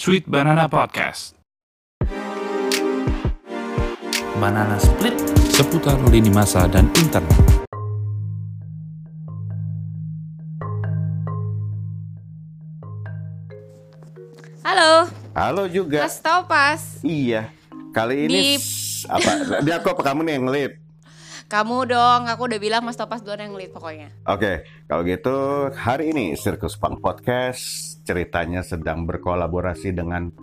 Sweet Banana Podcast. Banana Split seputar lini masa dan internet. Halo, Halo juga. Mas Topas. Iya. Kali ini Di- apa? Dia aku apa kamu nih yang lead? Kamu dong, aku udah bilang Mas Topas duluan yang lead pokoknya. Oke, kalau gitu hari ini Sirkus Punk Podcast ceritanya sedang berkolaborasi dengan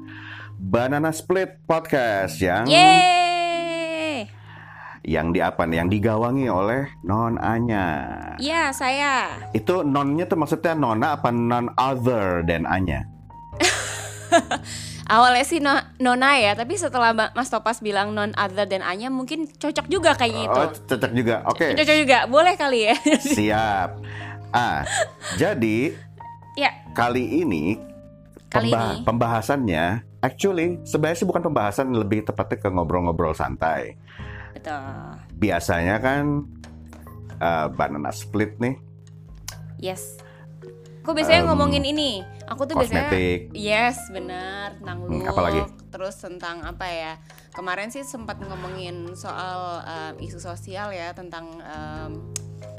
Banana Split Podcast yang Yeay! yang di apa nih? Yang digawangi oleh Non Anya. Iya, saya. Itu nonnya tuh maksudnya nona apa non other than Anya? Awalnya sih no- Nona ya, tapi setelah Mas Topas bilang non other dan Anya mungkin cocok juga kayak gitu. Oh, cocok juga. Oke. Cocok juga, boleh kali ya. Siap. Ah, jadi ya, kali ini, Kali ini. pembahasannya actually sebenarnya sih bukan pembahasan lebih tepatnya ke ngobrol-ngobrol santai. betul. Biasanya kan uh, banana split nih, Yes. Aku biasanya Em, ngomongin ini. Aku tuh biasanya kosmetik. Yes, benar tentang Hmm, look. apa lagi? Terus tentang apa ya? Kemarin sih sempat ngomongin soal em, isu sosial ya tentang em,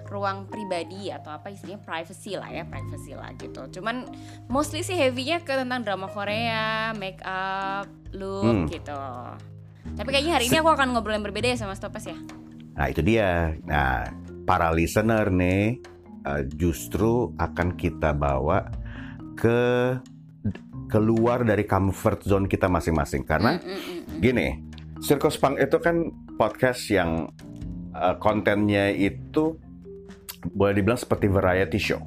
ruang pribadi atau apa istilahnya privacy lah ya, privacy lah gitu. Cuman mostly sih heavy-nya ke tentang drama Korea, make up, look Hmm. gitu. Tapi kayaknya hari ini aku akan ngobrol yang berbeda ya sama Stopas ya. Nah itu dia. Nah para listener nih uh, justru akan kita bawa ke keluar dari comfort zone kita masing-masing karena Mm, mm, mm, mm. gini, Sirkus Punk itu kan podcast yang uh, kontennya itu boleh dibilang seperti variety show.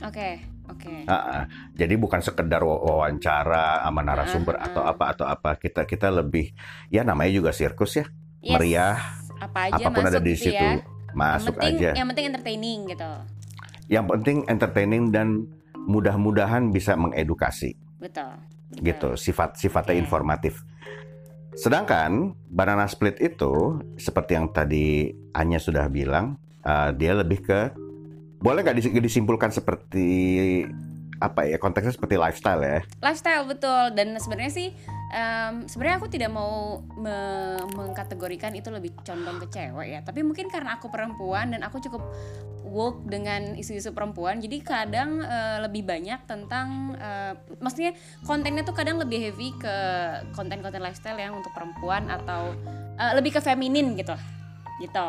Oke, oke. Ah, ah. jadi bukan sekedar wa- wawancara sama narasumber Ah, ah, atau apa atau apa. Kita kita lebih ya namanya juga sirkus ya. Yes. meriah, Apa aja Apa pun masuk ada di gitu situ ya. masuk yang penting, aja. Yang penting entertaining gitu. Yang penting entertaining dan mudah-mudahan bisa mengedukasi Betul. betul. gitu. Sifat sifatnya Oke. informatif. Sedangkan banana split itu seperti yang tadi Anya sudah bilang, uh, dia lebih ke boleh nggak dis- disimpulkan seperti apa ya konteksnya seperti lifestyle ya? Lifestyle betul dan sebenarnya sih em, sebenarnya aku tidak mau me- mengkategorikan itu lebih condong ke cewek ya. Tapi mungkin karena aku perempuan dan aku cukup woke dengan isu-isu perempuan, jadi kadang eh, lebih banyak tentang eh, maksudnya kontennya tuh kadang lebih heavy ke konten-konten lifestyle yang untuk perempuan atau eh, lebih ke feminin gitu. Gitu.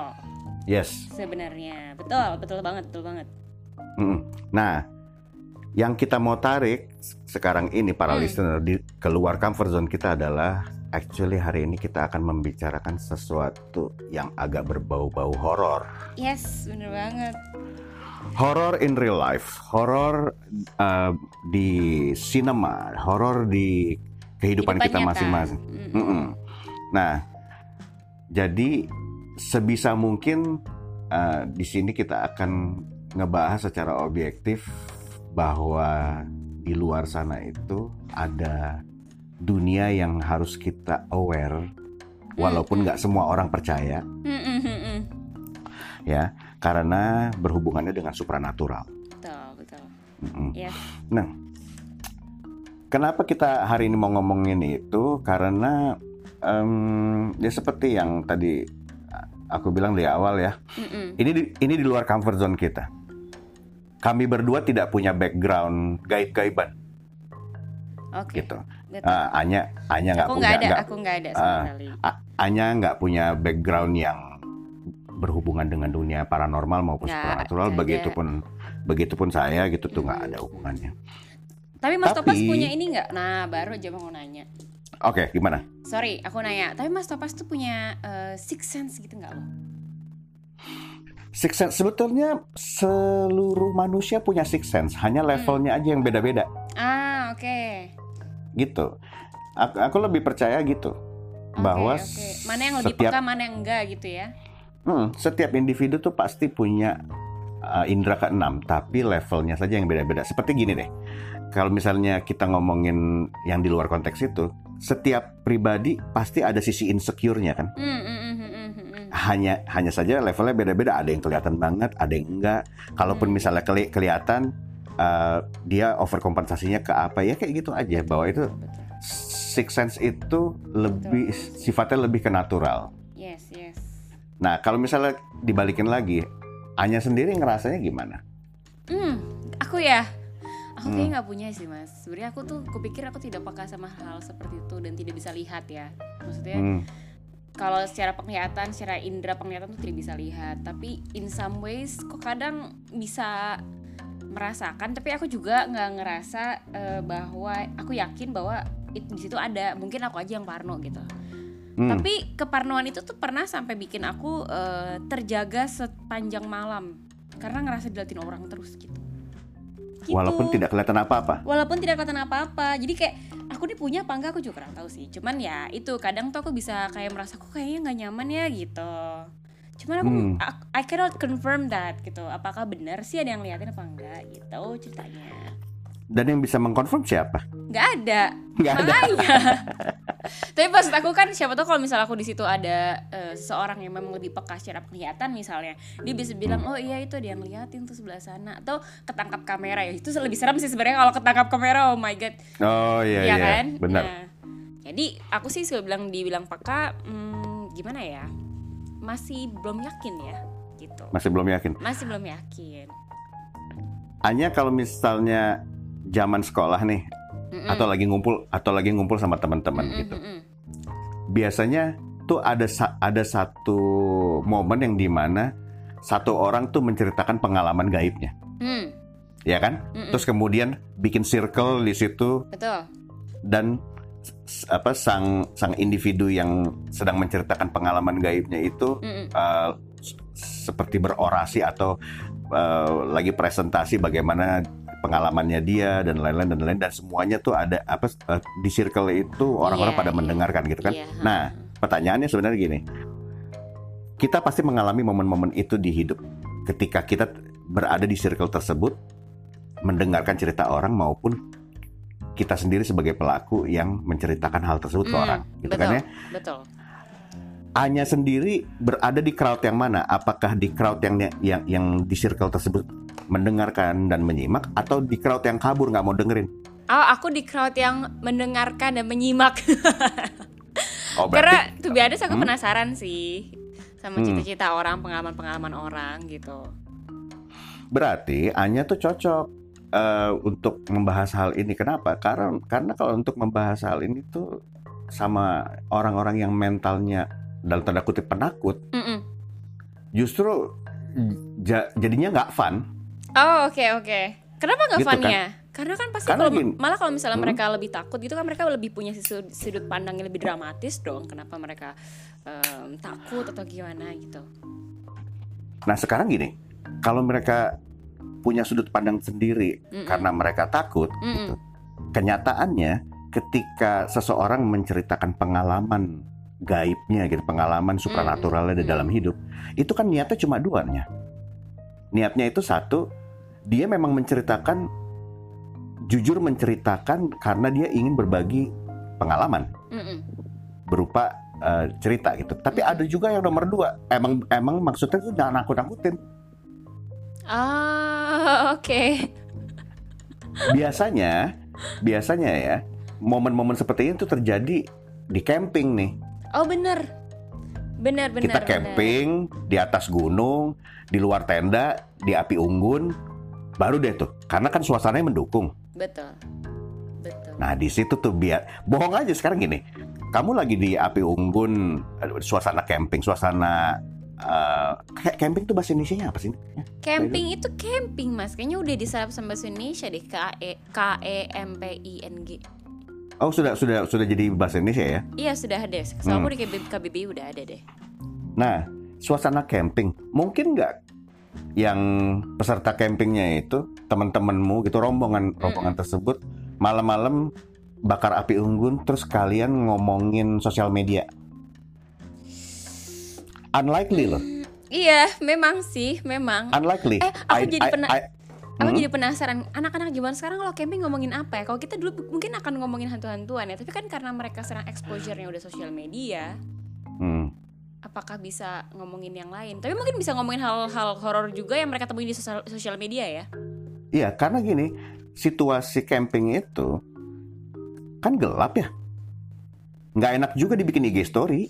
Yes. Sebenarnya. Betul, betul banget, betul banget. Nah, yang kita mau tarik sekarang ini para Hmm. listener di keluar comfort zone kita adalah actually hari ini kita akan membicarakan sesuatu yang agak berbau-bau horor. Yes, bener banget. Horor in real life, horor uh, di cinema, horor di kehidupan Kehidupan kita masing-masing. Mm-mm. Mm-mm. Nah, jadi sebisa mungkin uh, di sini kita akan ngebahas secara objektif bahwa di luar sana itu ada dunia yang harus kita aware, walaupun nggak semua orang percaya, ya, karena berhubungannya dengan supranatural. Betul, betul. Mm-mm. Yes. Nah, kenapa kita hari ini mau ngomongin itu? Karena em, ya seperti yang tadi aku bilang di awal ya, Mm-mm. ini di, ini di luar comfort zone kita. Kami berdua tidak punya background gaib-gaiban Oke. gitu. betul. Ah, Anya, Anya nggak aku punya, nggak ada, nggak- aku nggak ada. A- Anya nggak punya background yang berhubungan dengan dunia paranormal maupun Nggak, supranatural. nggak ada. Begitupun begitupun saya gitu tuh nggak ada hubungannya. Tapi Mas Topas tapi- punya ini nggak? Nah, baru aja mau nanya. Oke, gimana? Sorry, aku nanya. Tapi Mas Topas tuh punya eh, six sense gitu nggak lo? Six sense sebetulnya seluruh manusia punya six sense, hanya Hmm. levelnya aja yang beda-beda Ah, oke. gitu. Aku, aku lebih percaya gitu Oke, bahwa oke. mana yang lebih setiap peka, mana yang enggak gitu ya? hmm, setiap individu tuh pasti punya uh, indera keenam, tapi levelnya saja yang beda-beda. Seperti gini deh, kalau misalnya kita ngomongin yang di luar konteks itu, setiap pribadi pasti ada sisi insecure-nya kan. Hmm, hmm, hmm. Hanya hanya saja levelnya beda-beda. Ada yang kelihatan banget, ada yang enggak. Kalaupun Hmm. misalnya keli- kelihatan uh, dia overkompensasinya ke apa ya kayak gitu aja bahwa itu Betul. six sense itu lebih sifatnya lebih ke natural. Yes, yes. Nah, kalau misalnya dibalikin lagi, Anya sendiri ngerasanya gimana? Hmm, aku ya. Aku Hmm. kayaknya nggak punya sih mas. Sebenarnya aku tuh kupikir aku tidak peka sama hal seperti itu dan tidak bisa lihat ya. Maksudnya Hmm. kalau secara penglihatan, secara indera penglihatan tuh tidak bisa lihat. Tapi in some ways kok kadang bisa merasakan. Tapi aku juga nggak ngerasa eh, bahwa aku yakin bahwa di situ ada. Mungkin aku aja yang parno gitu. Hmm. Tapi keparnoan itu tuh pernah sampai bikin aku eh, terjaga sepanjang malam karena ngerasa diliatin orang terus gitu. Gitu. Walaupun tidak kelihatan apa-apa. walaupun tidak kelihatan apa-apa. Jadi kayak aku nih punya apa enggak aku juga kurang tahu sih. Cuman ya itu kadang tuh aku bisa kayak merasa kok kayaknya nggak nyaman ya gitu. Cuman aku Hmm. I, I cannot confirm that gitu. Apakah benar sih ada yang liatin apa enggak gitu ceritanya. Dan yang bisa mengkonfirm siapa? Nggak ada. Nggak ada. Makanya. Tapi maksud aku kan siapa tahu kalau misalnya aku di situ ada eh, seseorang yang memang lebih peka secara penglihatan misalnya, dia bisa bilang Hmm. oh iya itu ada yang liatin tuh sebelah sana atau ketangkap kamera ya itu lebih serem sih sebenarnya kalau ketangkap kamera oh my god Oh iya ya iya, kan? benar. Nah, jadi aku sih sudah bilang dibilang peka hmm, gimana ya? Masih belum yakin ya gitu. Masih belum yakin. Masih belum yakin. Anya kalau misalnya zaman sekolah nih Mm-mm. atau lagi ngumpul atau lagi ngumpul sama teman-teman Mm-mm, gitu. Biasanya tuh ada ada satu momen yang di mana satu orang tuh menceritakan pengalaman gaibnya, Hmm, ya kan? mm-mm. Terus kemudian bikin circle di situ betul. dan apa sang sang individu yang sedang menceritakan pengalaman gaibnya itu Mm-mm. uh, seperti berorasi atau uh, lagi presentasi bagaimana pengalamannya dia dan lain-lain dan lain dan semuanya tuh ada apa uh, di circle itu orang-orang Iya, pada mendengarkan gitu kan. Iya, Nah, pertanyaannya sebenarnya gini. Kita pasti mengalami momen-momen itu di hidup ketika kita berada di circle tersebut mendengarkan cerita orang maupun kita sendiri sebagai pelaku yang menceritakan hal tersebut ke Hmm, orang gitu betul. kan ya. betul. Anya sendiri berada di crowd yang mana? Apakah di crowd yang yang yang di circle tersebut mendengarkan dan menyimak atau di crowd yang kabur nggak mau dengerin? Oh, aku di crowd yang mendengarkan dan menyimak. Oh Karena berarti tuh biasa aku Hmm. penasaran sih sama Hmm. cita-cita orang, pengalaman-pengalaman orang gitu. berarti Anya tuh cocok eh, untuk membahas hal ini. Kenapa? Karena karena kalau untuk membahas hal ini tuh sama orang-orang yang mentalnya dalam tanda kutip penakut, Mm-mm. justru ja- jadinya nggak fun. Oh, oke oke. Kenapa nggak Gitu kan? funnya? Karena kan pasti Karena kalau gini. malah kalau misalnya Hmm. mereka lebih takut gitu kan mereka lebih punya sudut, sudut pandang yang lebih dramatis dong. Kenapa mereka em, takut atau gimana gitu? Nah sekarang gini, kalau mereka punya sudut pandang sendiri Mm-mm. karena mereka takut, gitu. kenyataannya ketika seseorang menceritakan pengalaman gaibnya gitu, pengalaman supranaturalnya di Mm. dalam hidup, itu kan niatnya cuma dua nya. Niatnya itu satu, dia memang menceritakan jujur menceritakan karena dia ingin berbagi pengalaman Mm-mm. berupa eh, cerita gitu. Tapi ada juga yang nomor dua, emang emang maksudnya itu jangan nakut-nakutin. Ah, oke. Biasanya, biasanya ya momen-momen seperti itu terjadi di camping nih. Oh bener, bener bener. kita bener. camping di atas gunung, di luar tenda, di api unggun, baru deh tuh. Karena kan suasananya mendukung. Betul, betul. Nah di situ tuh biar bohong aja sekarang gini. Kamu lagi di api unggun, suasana camping, suasana kayak camping tuh bahasa Indonesia apa sih? Camping itu camping mas, kayaknya udah diserap sama bahasa Indonesia deh K E K E M P I N G. Oh sudah sudah sudah jadi bahasa Indonesia ya. Iya sudah ada, Hmm. soalnya aku di KB KBBI udah ada deh. Nah suasana camping mungkin nggak yang peserta campingnya itu teman-temanmu gitu rombongan rombongan tersebut malam-malam bakar api unggun terus kalian ngomongin sosial media. Unlikely loh, Iya, memang sih, memang. unlikely. Eh, aku jadi pernah- Aku Hmm? jadi penasaran, anak-anak zaman sekarang kalau camping ngomongin apa ya? Kalau kita dulu mungkin akan ngomongin hantu-hantuan ya, tapi kan karena mereka sekarang exposure-nya udah sosial media, Hmm. Apakah bisa ngomongin yang lain? Tapi mungkin bisa ngomongin hal-hal horor juga yang mereka temuin di sosial, media ya. Iya, karena gini, situasi camping itu kan gelap ya. Nggak enak juga dibikin IG story.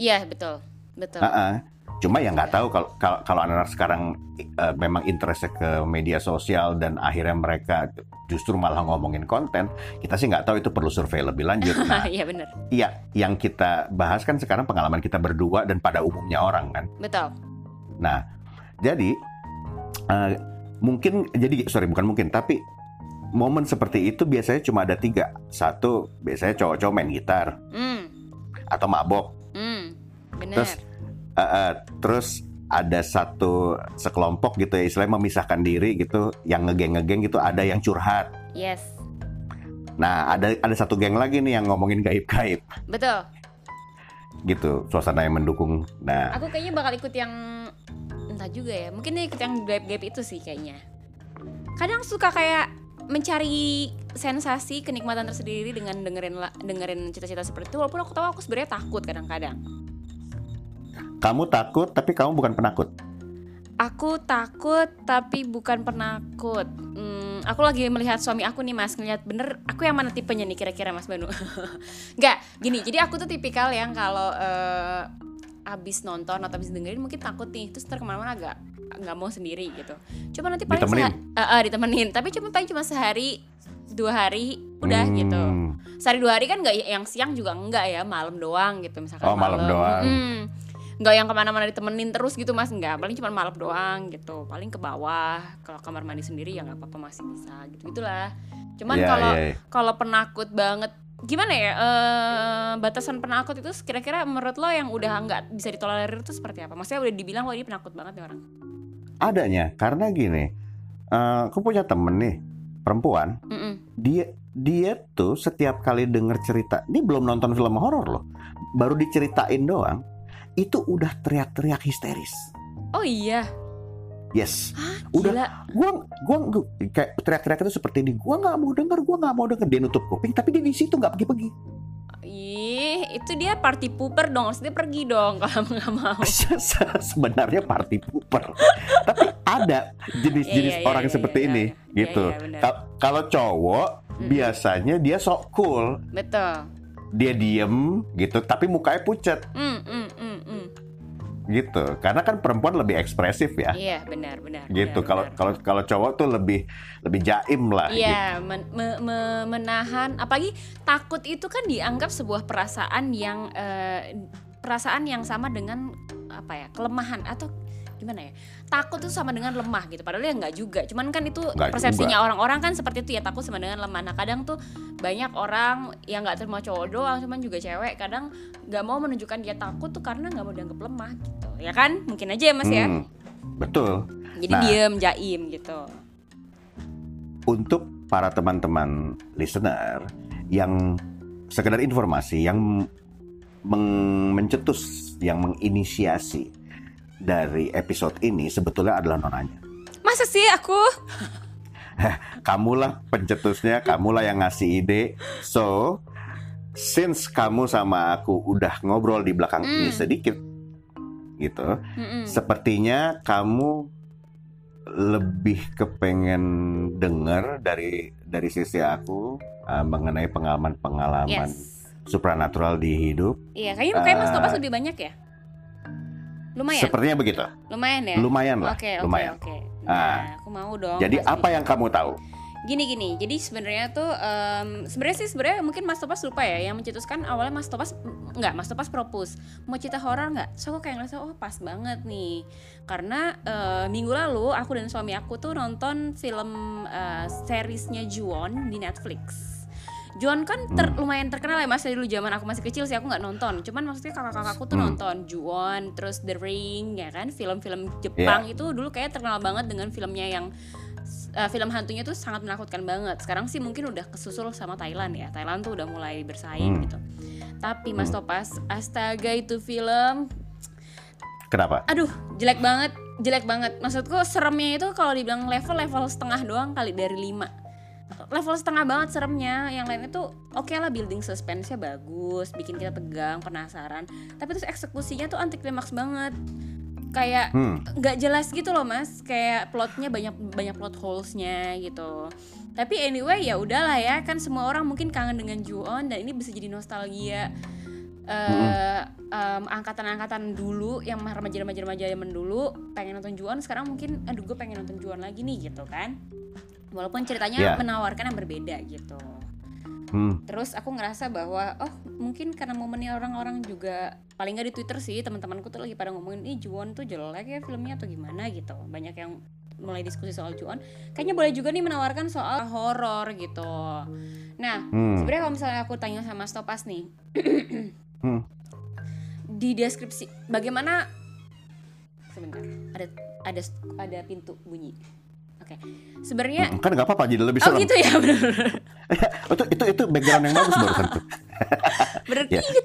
Iya betul betul. Ah-ah. Cuma ya nggak tahu kalau kalau kalau anak-anak sekarang eh, memang interestnya ke media sosial dan akhirnya mereka justru malah ngomongin konten, kita sih nggak tahu itu perlu survei lebih lanjut. Nah, Iya bener iya yang kita bahas kan sekarang pengalaman kita berdua dan pada umumnya orang kan. betul. Nah, jadi eh, mungkin jadi sorry bukan mungkin tapi momen seperti itu biasanya cuma ada tiga. Satu biasanya cowok-cowok main gitar Hmm atau mabok. hmm bener. Terus eh, eh, terus ada satu sekelompok gitu ya istilahnya memisahkan diri gitu yang ngegeng ngegeng gitu ada yang curhat. Yes Nah ada ada satu geng lagi nih yang ngomongin gaib-gaib betul. gitu suasana yang mendukung. Nah Aku kayaknya bakal ikut yang entah juga ya. Mungkin dia ikut yang gaib-gaib itu sih kayaknya. Kadang suka kayak mencari sensasi kenikmatan tersendiri dengan dengerin dengerin cita-cita seperti itu walaupun aku tahu aku sebenarnya takut kadang-kadang. Kamu takut tapi kamu bukan penakut. Aku takut tapi bukan penakut. Hmm, aku lagi melihat suami aku nih mas ngelihat bener. Aku yang mana tipenya nih kira-kira mas Banu? Nggak, gini. Jadi aku tuh tipikal yang kalau eh, abis nonton atau abis dengerin mungkin takut nih. Terus ntar ke mana-mana agak nggak mau sendiri gitu. Cuma nanti paling Ditemenin? eh, eh, ditemenin. Tapi cuma paling cuma sehari dua hari udah Hmm, gitu. Sehari dua hari kan nggak yang siang juga enggak ya malam doang gitu misalkan. Oh, malam doang. Mm. Nggak yang ke mana-mana ditemenin terus gitu mas. Nggak paling cuma malam doang gitu. Paling ke bawah kalau kamar mandi sendiri ya nggak apa-apa masih bisa gitu gitulah. Cuman Iya, kalau iya, iya. kalau penakut banget gimana ya eh, batasan penakut itu kira-kira menurut lo yang udah nggak bisa ditolerir itu seperti apa? Maksudnya udah dibilang wah ini penakut banget nih orang. Adanya karena gini, eh, aku punya temen nih perempuan, Mm-mm. dia dia tuh setiap kali denger cerita, ini belum nonton film horor loh, baru diceritain doang, itu udah teriak-teriak histeris. oh iya. Yes, udah gila. gua gua, gua kayak teriak-teriak itu seperti ini, gua nggak mau denger, gua nggak mau denger. Dia nutup kuping, tapi dia di situ nggak pergi-pergi. ih itu dia party pooper dong. Harus dia pergi dong kalau nggak mau. Sebenarnya party pooper, tapi ada jenis-jenis Iya, iya, orang iya, seperti iya, ini, iya. gitu. Kalau cowok Mm-mm. biasanya dia sok cool, betul dia diem gitu, tapi mukanya pucat mm, mm, mm, mm. gitu. Karena kan perempuan lebih ekspresif ya, iya benar benar gitu. Kalau kalau kalau cowok tuh lebih lebih jaim lah. gitu. Iya, men- me- me- menahan. Apalagi takut itu kan dianggap sebuah perasaan yang eh, perasaan yang sama dengan apa ya kelemahan atau gimana ya? Takut itu sama dengan lemah gitu. Padahal ya nggak juga. Cuman kan itu Nggak persepsinya orang-orang kan seperti itu ya takut sama dengan lemah. Nah kadang tuh banyak orang yang nggak terima cowok doang, cuman juga cewek. Kadang nggak mau menunjukkan dia takut tuh karena nggak mau dianggap lemah gitu. Ya kan? Mungkin aja ya mas ya. Hmm, betul. Jadi Nah. diem, jaim gitu. untuk para teman-teman listener yang sekedar informasi yang meng- mencetus yang menginisiasi dari episode ini sebetulnya adalah nonanya. Masa sih aku? Kamulah pencetusnya, kamulah yang ngasih ide. So, since kamu sama aku udah ngobrol di belakang ini Hmm. sedikit gitu, Mm-mm. sepertinya kamu lebih kepengen denger dari dari sisi aku uh, mengenai pengalaman-pengalaman Yes. supranatural di hidup. Iya, kayaknya kayaknya Mas Eh, Topas lebih banyak ya. Lumayan, Sepertinya begitu. lumayan ya. Lumayan lah, Oke, oke, lumayan. oke. Ah. Nah, aku mau dong. Jadi apa yang kamu tahu? Gini gini. Jadi sebenarnya tuh em, sebenarnya sih sebenarnya mungkin Mas Topas lupa ya yang mencetuskan awalnya Mas Topas enggak, Mas Topas propose mau cerita horor nggak? So aku kayak ngerasa oh pas banget nih. Karena eh, minggu lalu aku dan suami aku tuh nonton film eh, seriesnya Juon di Netflix. Juon kan ter- Hmm. lumayan terkenal ya mas dari dulu zaman aku masih kecil sih aku nggak nonton cuman maksudnya kakak-kakakku tuh Hmm. nonton Juon terus The Ring ya kan film-film Jepang itu dulu kayak terkenal banget dengan filmnya yang uh, film hantunya tuh sangat menakutkan banget sekarang sih mungkin udah kesusul sama Thailand ya Thailand tuh udah mulai bersaing Hmm. gitu tapi Mas Hmm. Topas astaga itu film Kenapa? aduh jelek banget jelek banget maksudku seremnya itu kalau dibilang level level setengah doang kali dari lima level setengah banget seremnya. Yang lain itu oke lah building suspense-nya bagus bikin kita tegang penasaran. Tapi terus eksekusinya tuh anti klimaks banget. Kayak Hmm. nggak jelas gitu loh mas. Kayak plotnya banyak banyak plot holesnya gitu. Tapi anyway ya udahlah ya. Kan semua orang mungkin kangen dengan Ju-on dan ini bisa jadi nostalgia eh em, angkatan-angkatan dulu yang remaja-remaja zaman dulu pengen nonton Ju-on. Sekarang mungkin aduh gue pengen nonton Ju-on lagi nih gitu kan walaupun ceritanya Ya. menawarkan yang berbeda gitu Hmm. Terus aku ngerasa bahwa oh mungkin karena momennya orang-orang juga paling nggak di Twitter sih teman-temanku tuh lagi pada ngomongin ih Juwon tuh jelek ya filmnya atau gimana gitu. Banyak yang mulai diskusi soal Juwon. Kayaknya boleh juga nih menawarkan soal horor gitu. Nah, Hmm. sebenarnya kalau misalnya aku tanya sama Stopas nih, Hmm. di deskripsi bagaimana sebentar ada ada ada pintu bunyi. Oke, sebenarnya Kan nggak apa-apa jadi lebih oh serem. gitu ya bener itu itu itu background yang bagus barusan tuh. berarti Ya. gitu.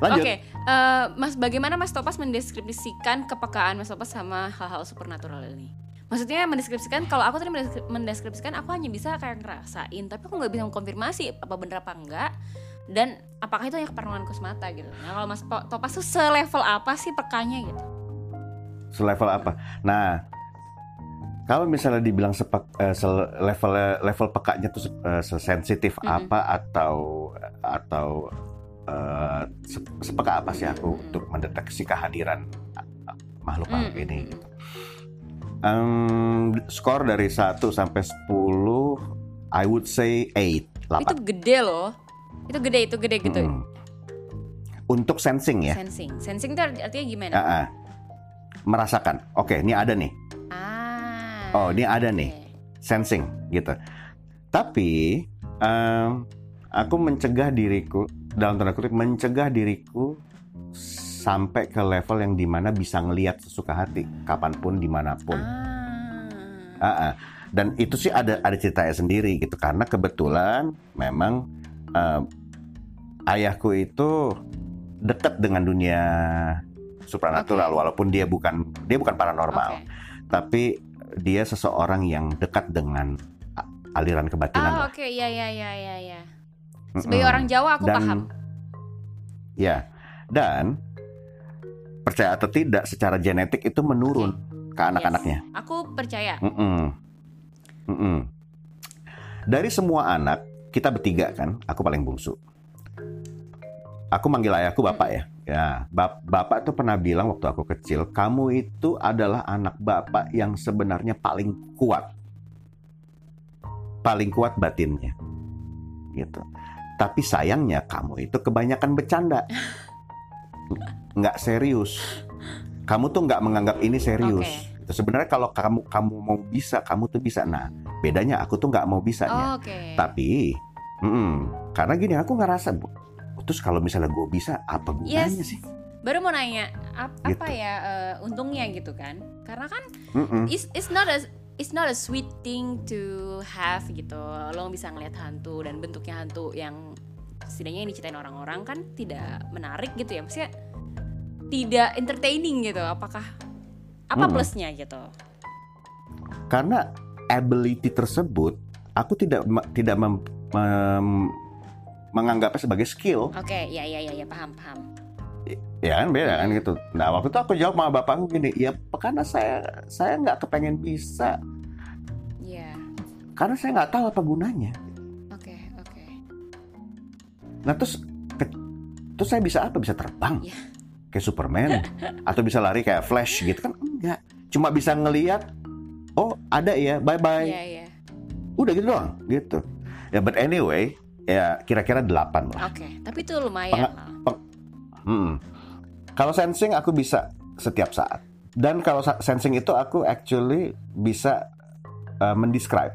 Lanjut. Oke, eh, Mas, bagaimana Mas Topas mendeskripsikan kepekaan Mas Topas sama hal-hal supernatural ini? Maksudnya mendeskripsikan, kalau aku tadi mendesk- mendeskripsikan, aku hanya bisa kayak ngerasain, tapi aku nggak bisa mengkonfirmasi apa bener apa enggak, dan apakah itu hanya keparnoanku semata gitu. Nah kalau Mas Topas tuh selevel apa sih pekanya gitu? Selevel apa? Nah, kalau misalnya dibilang sepek, eh, sel- level level pekanya tuh eh, sesensitif Mm-mm. apa atau atau se- sepeka apa sih aku Mm-mm. untuk mendeteksi kehadiran eh, makhluk makhluk Mm-mm. ini? gitu. Em, skor dari 1 sampai 10 I would say 8, 8. Itu gede loh, itu gede, itu gede gitu. Mm-mm. Untuk sensing ya. Sensing, sensing itu artinya gimana? Ah, ah. Merasakan. Oke, ini ada nih. Oh, ini ada nih. sensing gitu. Tapi em, aku mencegah diriku dalam tanda kutip mencegah diriku sampai ke level yang di mana bisa ngelihat sesuka hati kapan pun di mana pun. Ah. Ah, ah. Dan itu sih ada ada ceritanya sendiri gitu karena kebetulan memang em, ayahku itu dekat dengan dunia supranatural Oke. walaupun dia bukan dia bukan paranormal Oke. tapi dia seseorang yang dekat dengan aliran kebatinan Ah lah. oke ya ya ya ya ya. Sebagai Mm-mm. orang Jawa aku Dan- paham. Ya, dan percaya atau tidak, secara genetik itu menurun ke anak-anaknya. Yes. Aku percaya. Mm-mm. Mm-mm. Dari semua anak, kita bertiga kan, aku paling bungsu. Aku manggil ayahku bapak ya. Ya, bap- bapak tuh pernah bilang waktu aku kecil, kamu itu adalah anak bapak yang sebenarnya paling kuat. Paling kuat batinnya. Gitu. Tapi sayangnya kamu itu kebanyakan bercanda. Nggak serius. Kamu tuh nggak menganggap ini serius. Oke. Itu Sebenarnya kalau kamu kamu mau bisa, kamu tuh bisa. Nah, bedanya aku tuh nggak mau bisanya. Oh, Oke. Tapi, mm-mm, karena gini aku ngerasa, "Bu, terus kalau misalnya gue bisa, apa gunanya Yes. sih? Baru mau nanya ap- Gitu. apa ya eh, untungnya gitu kan? Karena kan Mm-mm. it's, it's not a it's not a sweet thing to have gitu. Lo bisa ngelihat hantu dan bentuknya hantu yang setidaknya yang diceritain orang-orang kan tidak menarik gitu ya. Maksudnya tidak entertaining gitu. Apakah apa Mm-mm. plusnya gitu? Karena ability tersebut, aku tidak tidak mem- mem- menganggapnya sebagai skill. Oke, ya ya ya ya paham paham. Ya kan beda kan gitu. Nah waktu itu aku jawab sama bapakku gini, ya karena saya saya nggak kepengen bisa, Iya. karena saya nggak tahu apa gunanya. Oke, oke. Nah terus ke- terus saya bisa apa? Bisa terbang Iya. kayak Superman atau bisa lari kayak Flash gitu kan enggak. Cuma bisa ngelihat oh ada ya bye bye. Iya, iya. Udah gitu doang gitu. Ya but anyway ya kira-kira 8 lah. Oke, tapi itu lumayan lah. Hmm. Kalau sensing aku bisa setiap saat. Dan kalau sensing itu aku actually bisa uh, mendescribe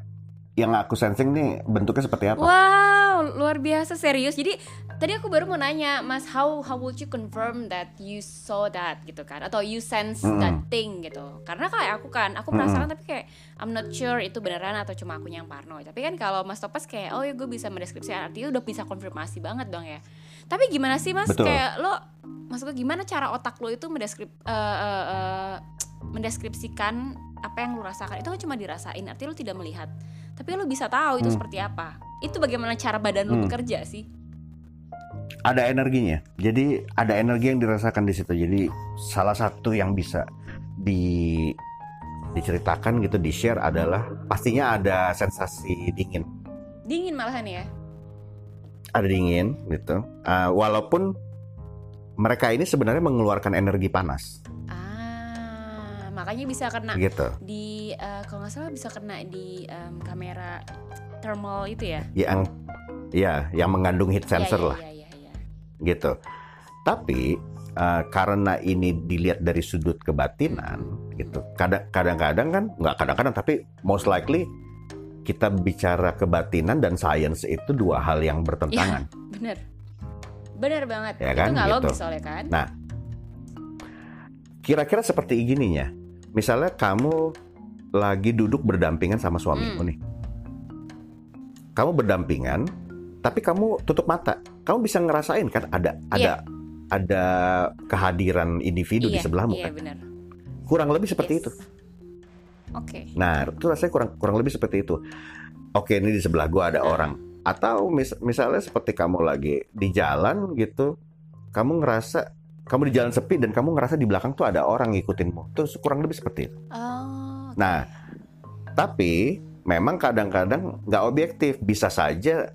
yang aku sensing nih bentuknya seperti apa. Wow, luar biasa serius. Jadi tadi aku baru mau nanya, Mas, how how would you confirm that you saw that gitu kan? Atau you sense Mm-mm. that thing gitu? Karena kayak aku kan, aku penasaran tapi kayak I'm not sure itu beneran atau cuma aku yang parno. Tapi kan kalau Mas Topas kayak, oh ya gue bisa mendeskripsikan artinya udah bisa konfirmasi banget dong ya. Tapi gimana sih Mas? Betul. Kayak lo, maksudnya gimana cara otak lo itu mendeskrip, eh, eh, eh, mendeskripsikan apa yang lo rasakan? Itu kan cuma dirasain, artinya lo tidak melihat. Tapi lo bisa tahu itu Hmm. seperti apa. Itu bagaimana cara badan lo Hmm. bekerja sih? Ada energinya. Jadi ada energi yang dirasakan di situ. Jadi salah satu yang bisa di diceritakan gitu di share adalah pastinya ada sensasi dingin Dingin malahan ya. ada dingin gitu Uh, walaupun mereka ini sebenarnya mengeluarkan energi panas makanya bisa kena gitu di eh, kalau nggak salah bisa kena di em, kamera thermal itu ya. yang ya yang mengandung heat sensor Iya, iya, lah Iya, iya, iya. gitu tapi uh, karena ini dilihat dari sudut kebatinan gitu kadang kadang-kadang kan nggak kadang-kadang tapi most likely kita bicara kebatinan dan sains itu dua hal yang bertentangan Bener. Bener banget. Ya itu kan, nggak gitu. logis soalnya kan. Nah. kira-kira seperti gininya misalnya kamu lagi duduk berdampingan sama suamimu Hmm. nih kamu berdampingan tapi kamu tutup mata kamu bisa ngerasain kan ada ada ada kehadiran individu di iya, sebelahmu Iya, kan bener. kurang lebih seperti Yes. itu Oke. nah itu rasanya kurang kurang lebih seperti itu oke ini di sebelah gua ada Nah. orang atau mis- misalnya seperti kamu lagi di jalan gitu kamu ngerasa kamu di jalan sepi dan kamu ngerasa di belakang tuh ada orang ngikutinmu terus kurang lebih seperti itu Oh. Nah, tapi memang kadang-kadang nggak objektif. Bisa saja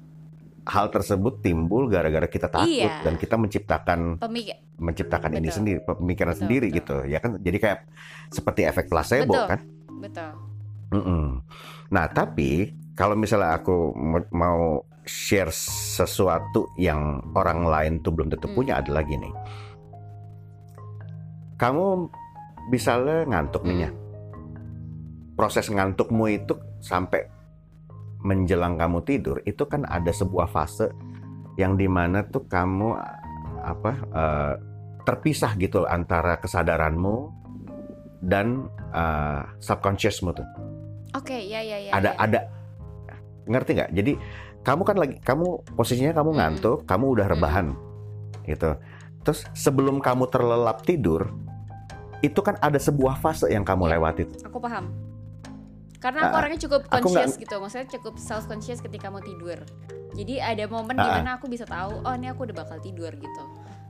hal tersebut timbul gara-gara kita takut Iya. dan kita menciptakan Pemik menciptakan ini Betul. sendiri, pemikiran Betul, sendiri betul. gitu, ya kan? Jadi kayak seperti efek placebo Betul. kan? betul. Mm-mm. Nah, tapi kalau misalnya aku mau- share sesuatu yang orang lain tuh belum tentu Hmm. punya adalah gini. Kamu misalnya ngantuk nih ya, Hmm. proses ngantukmu itu sampai menjelang kamu tidur itu kan ada sebuah fase yang di mana tuh kamu apa eh, terpisah gitu antara kesadaranmu dan eh, subconsciousmu tuh Oke, ya ya ya. ada ya. ada ngerti nggak jadi kamu kan lagi kamu posisinya kamu Mm-mm. ngantuk kamu udah rebahan gitu terus sebelum kamu terlelap tidur itu kan ada sebuah fase yang kamu Iya. lewati Aku paham. Karena aku Ah, orangnya cukup conscious gitu, maksudnya cukup self conscious ketika mau tidur. Jadi ada momen Ah, ah. di mana aku bisa tahu, oh ini aku udah bakal tidur gitu.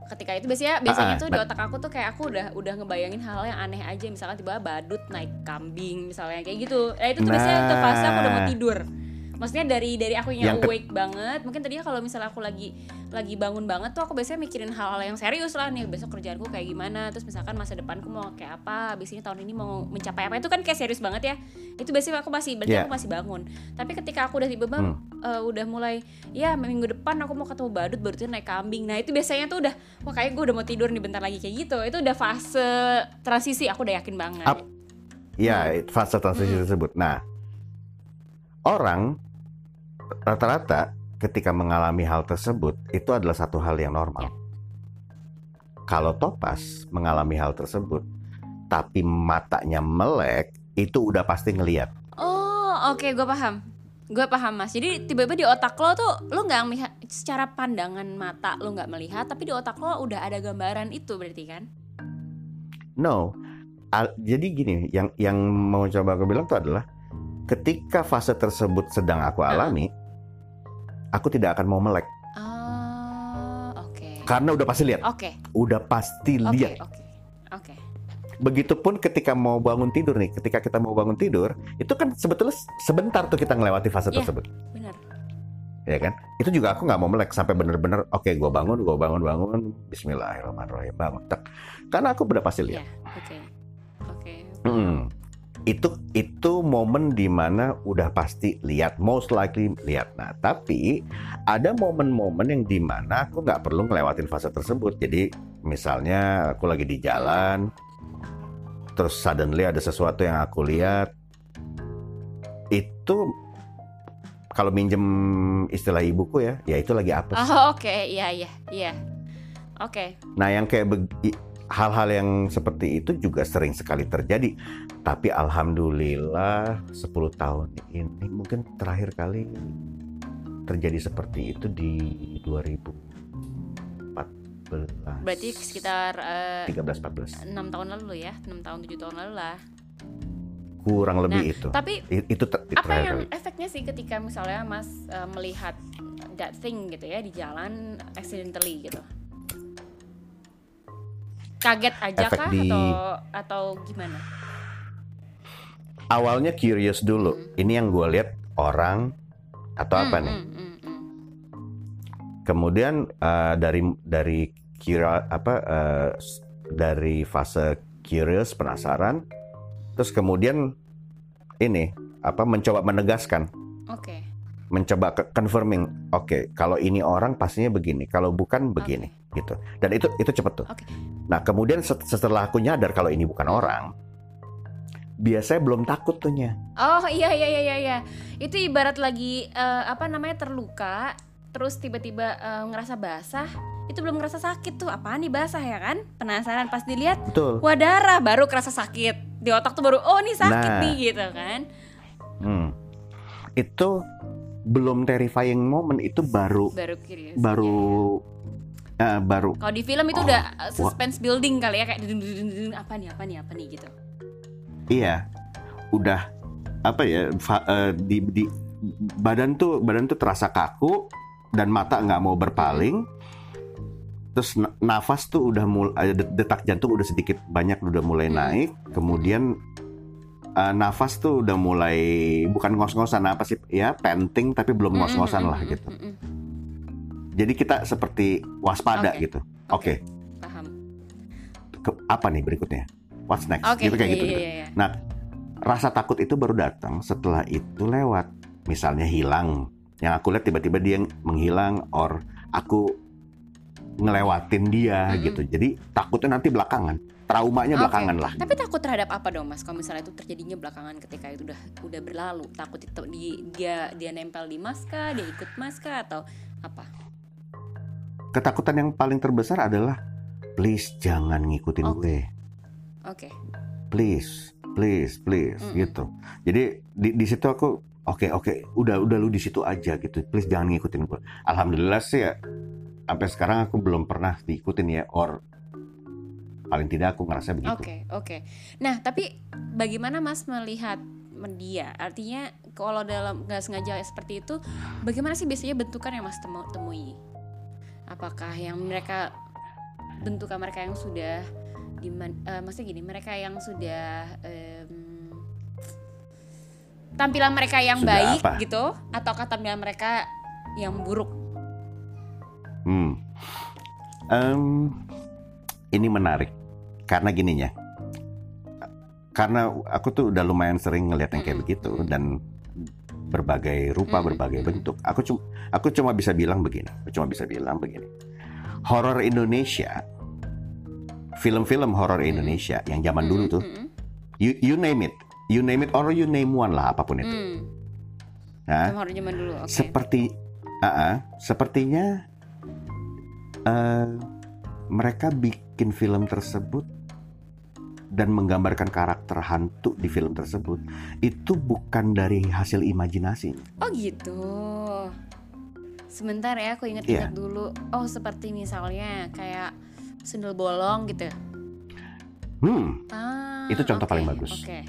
Ketika itu biasanya biasanya ah. tuh di otak aku tuh kayak aku udah udah ngebayangin hal yang aneh aja, misalkan tiba badut naik kambing misalnya kayak gitu. Nah itu tuh biasanya itu fase aku udah mau Nah. tidur. Maksudnya dari dari aku yang Yang ke- awake banget, mungkin tadinya kalau misalnya aku lagi lagi bangun banget tuh aku biasanya mikirin hal-hal yang serius lah nih besok kerjaanku kayak gimana, terus misalkan masa depanku mau kayak apa, abis ini tahun ini mau mencapai apa itu kan kayak serius banget ya. Itu biasanya aku masih berarti Yeah. aku masih bangun. Tapi ketika aku udah tiba-tiba Hmm. eh, udah mulai ya minggu depan aku mau ketemu badut baru tuh naik kambing. Nah itu biasanya tuh udah wah kayak gue udah mau tidur nih bentar lagi kayak gitu. Itu udah fase transisi aku udah yakin banget. Ap- Ya, fase transisi Mm-mm. tersebut. Nah, orang rata-rata ketika mengalami hal tersebut itu adalah satu hal yang normal. Kalau Topas mengalami hal tersebut, tapi matanya melek, itu udah pasti ngeliat. Oh, oke, gue paham. Gue paham mas. Jadi tiba-tiba di otak lo tuh lo nggak melihat secara pandangan mata lo nggak melihat, tapi di otak lo udah ada gambaran itu berarti kan? No, Al- jadi gini, yang yang mau coba aku bilang itu adalah ketika fase tersebut sedang aku Ah. alami, aku tidak akan mau melek oke. karena udah pasti lihat, Oke, udah pasti oke, lihat. oke, oke. Begitupun ketika mau bangun tidur nih, ketika kita mau bangun tidur, itu kan sebetulnya sebentar tuh kita ngelewati fase Iya. tersebut, Benar. ya kan? Itu juga aku nggak mau melek sampai bener-bener, oke, gua bangun, gua bangun, bangun, Bismillahirrahmanirrahim, bangun, tak. Karena aku udah pasti lihat. Iya, oke, oke. Mm. Itu itu momen di mana udah pasti lihat, most likely lihat. Nah, tapi ada momen-momen yang di mana aku nggak perlu ngelewatin fase tersebut. Jadi misalnya aku lagi di jalan, terus suddenly ada sesuatu yang aku lihat, itu kalau minjem istilah ibuku ya, ya itu lagi apa? Oh, oke, iya, iya, iya. Oke, Nah, yang kayak hal-hal yang seperti itu juga sering sekali terjadi. Tapi alhamdulillah 10 tahun ini mungkin terakhir kali terjadi seperti itu di 2014. berarti sekitar eh, 13 14. 6 tahun lalu ya, 6 tahun 7 tahun lalu lah. Kurang lebih Nah, itu. Tapi itu ter- apa yang kali. efeknya sih ketika misalnya Mas eh, melihat that thing gitu ya di jalan accidentally gitu. Kaget aja efek kah di- atau atau gimana? awalnya curious dulu. Hmm. Ini yang gue lihat orang atau apa Hmm, nih? hmm, hmm, hmm. Kemudian eh, dari dari kira apa s- dari fase curious penasaran, terus kemudian ini apa mencoba menegaskan, Oke. mencoba ke- confirming. Oke, kalau ini orang pastinya begini, kalau bukan begini, gitu. Dan itu itu cepet tuh. Oke. Nah kemudian set- setelah aku nyadar kalau ini bukan orang, biasanya belum takut tuhnya. Oh iya iya iya iya iya. Itu ibarat lagi eh, apa namanya terluka, terus tiba-tiba eh, ngerasa basah, itu belum ngerasa sakit tuh. Apaan nih basah ya kan? Penasaran pas dilihat, Betul. wah darah baru kerasa sakit. Di otak tuh baru oh nih sakit Nah. nih gitu kan. Hmm. Itu belum terrifying moment itu baru Baru curious. baru eh, baru Kalau di film itu Oh, udah uh, suspense building kali ya kayak dudung, dudung, dudung, apa nih apa nih apa nih gitu. iya udah apa ya fa- eh, di, di badan tuh badan tuh terasa kaku dan mata nggak mau berpaling terus na- nafas tuh udah mulai detak jantung udah sedikit banyak udah mulai Hmm. naik kemudian eh, nafas tuh udah mulai bukan ngos-ngosan apa sih ya panting tapi belum ngos-ngosan Mm, lah mm, mm, gitu. Jadi kita seperti waspada Oke. gitu oke Paham. ke- apa nih berikutnya what's next Oke. gitu kayak iya, gitu, iya, gitu. iya, iya. Nah, rasa takut itu baru datang setelah itu lewat. Misalnya hilang, yang aku lihat tiba-tiba dia menghilang, or aku ngelewatin dia Mm-mm. gitu. Jadi takutnya nanti belakangan, traumanya Oke. belakangan lah. Tapi takut terhadap apa dong mas? Kalau misalnya itu terjadinya belakangan ketika itu udah udah berlalu, takut itu di, dia dia nempel di mas kah, dia ikut mas kah atau apa? Ketakutan yang paling terbesar adalah please jangan ngikutin Oke. gue, Oke. please, please, please Mm-mm. gitu. Jadi di, di situ aku oke oke, udah udah lu di situ aja gitu. Please jangan ngikutin gue. Alhamdulillah sih ya sampai sekarang aku belum pernah diikutin ya or paling tidak aku ngerasa begitu. Oke, oke. Nah, tapi bagaimana Mas melihat dia? Artinya kalau dalam nggak sengaja seperti itu, bagaimana sih biasanya bentukan yang Mas temu- temui? Apakah yang mereka bentukan mereka yang sudah di maksudnya gini, mereka yang sudah em, tampilan mereka yang Sudah baik apa? gitu, ataukah tampilan mereka yang buruk? Hmm. Em, ini menarik karena gininya. Karena aku tuh udah lumayan sering ngeliat yang kayak begitu dan berbagai rupa, Mm-mm. berbagai bentuk. Aku cuma aku cuma bisa bilang begini. Aku cuma bisa bilang begini. Horor Indonesia, film-film horor Indonesia yang zaman dulu tuh, you, you name it, you name it or you name one lah apa pun itu. mm. Nah, horor zaman dulu, oke. seperti ah, ah, sepertinya eh, mereka bikin film tersebut dan menggambarkan karakter hantu di film tersebut itu bukan dari hasil imajinasi. Oh gitu. Sebentar ya, aku inget-inget Iya. dulu. Oh seperti misalnya kayak sundel bolong gitu. Hmm, Ah, Itu contoh oke, paling bagus. Oke.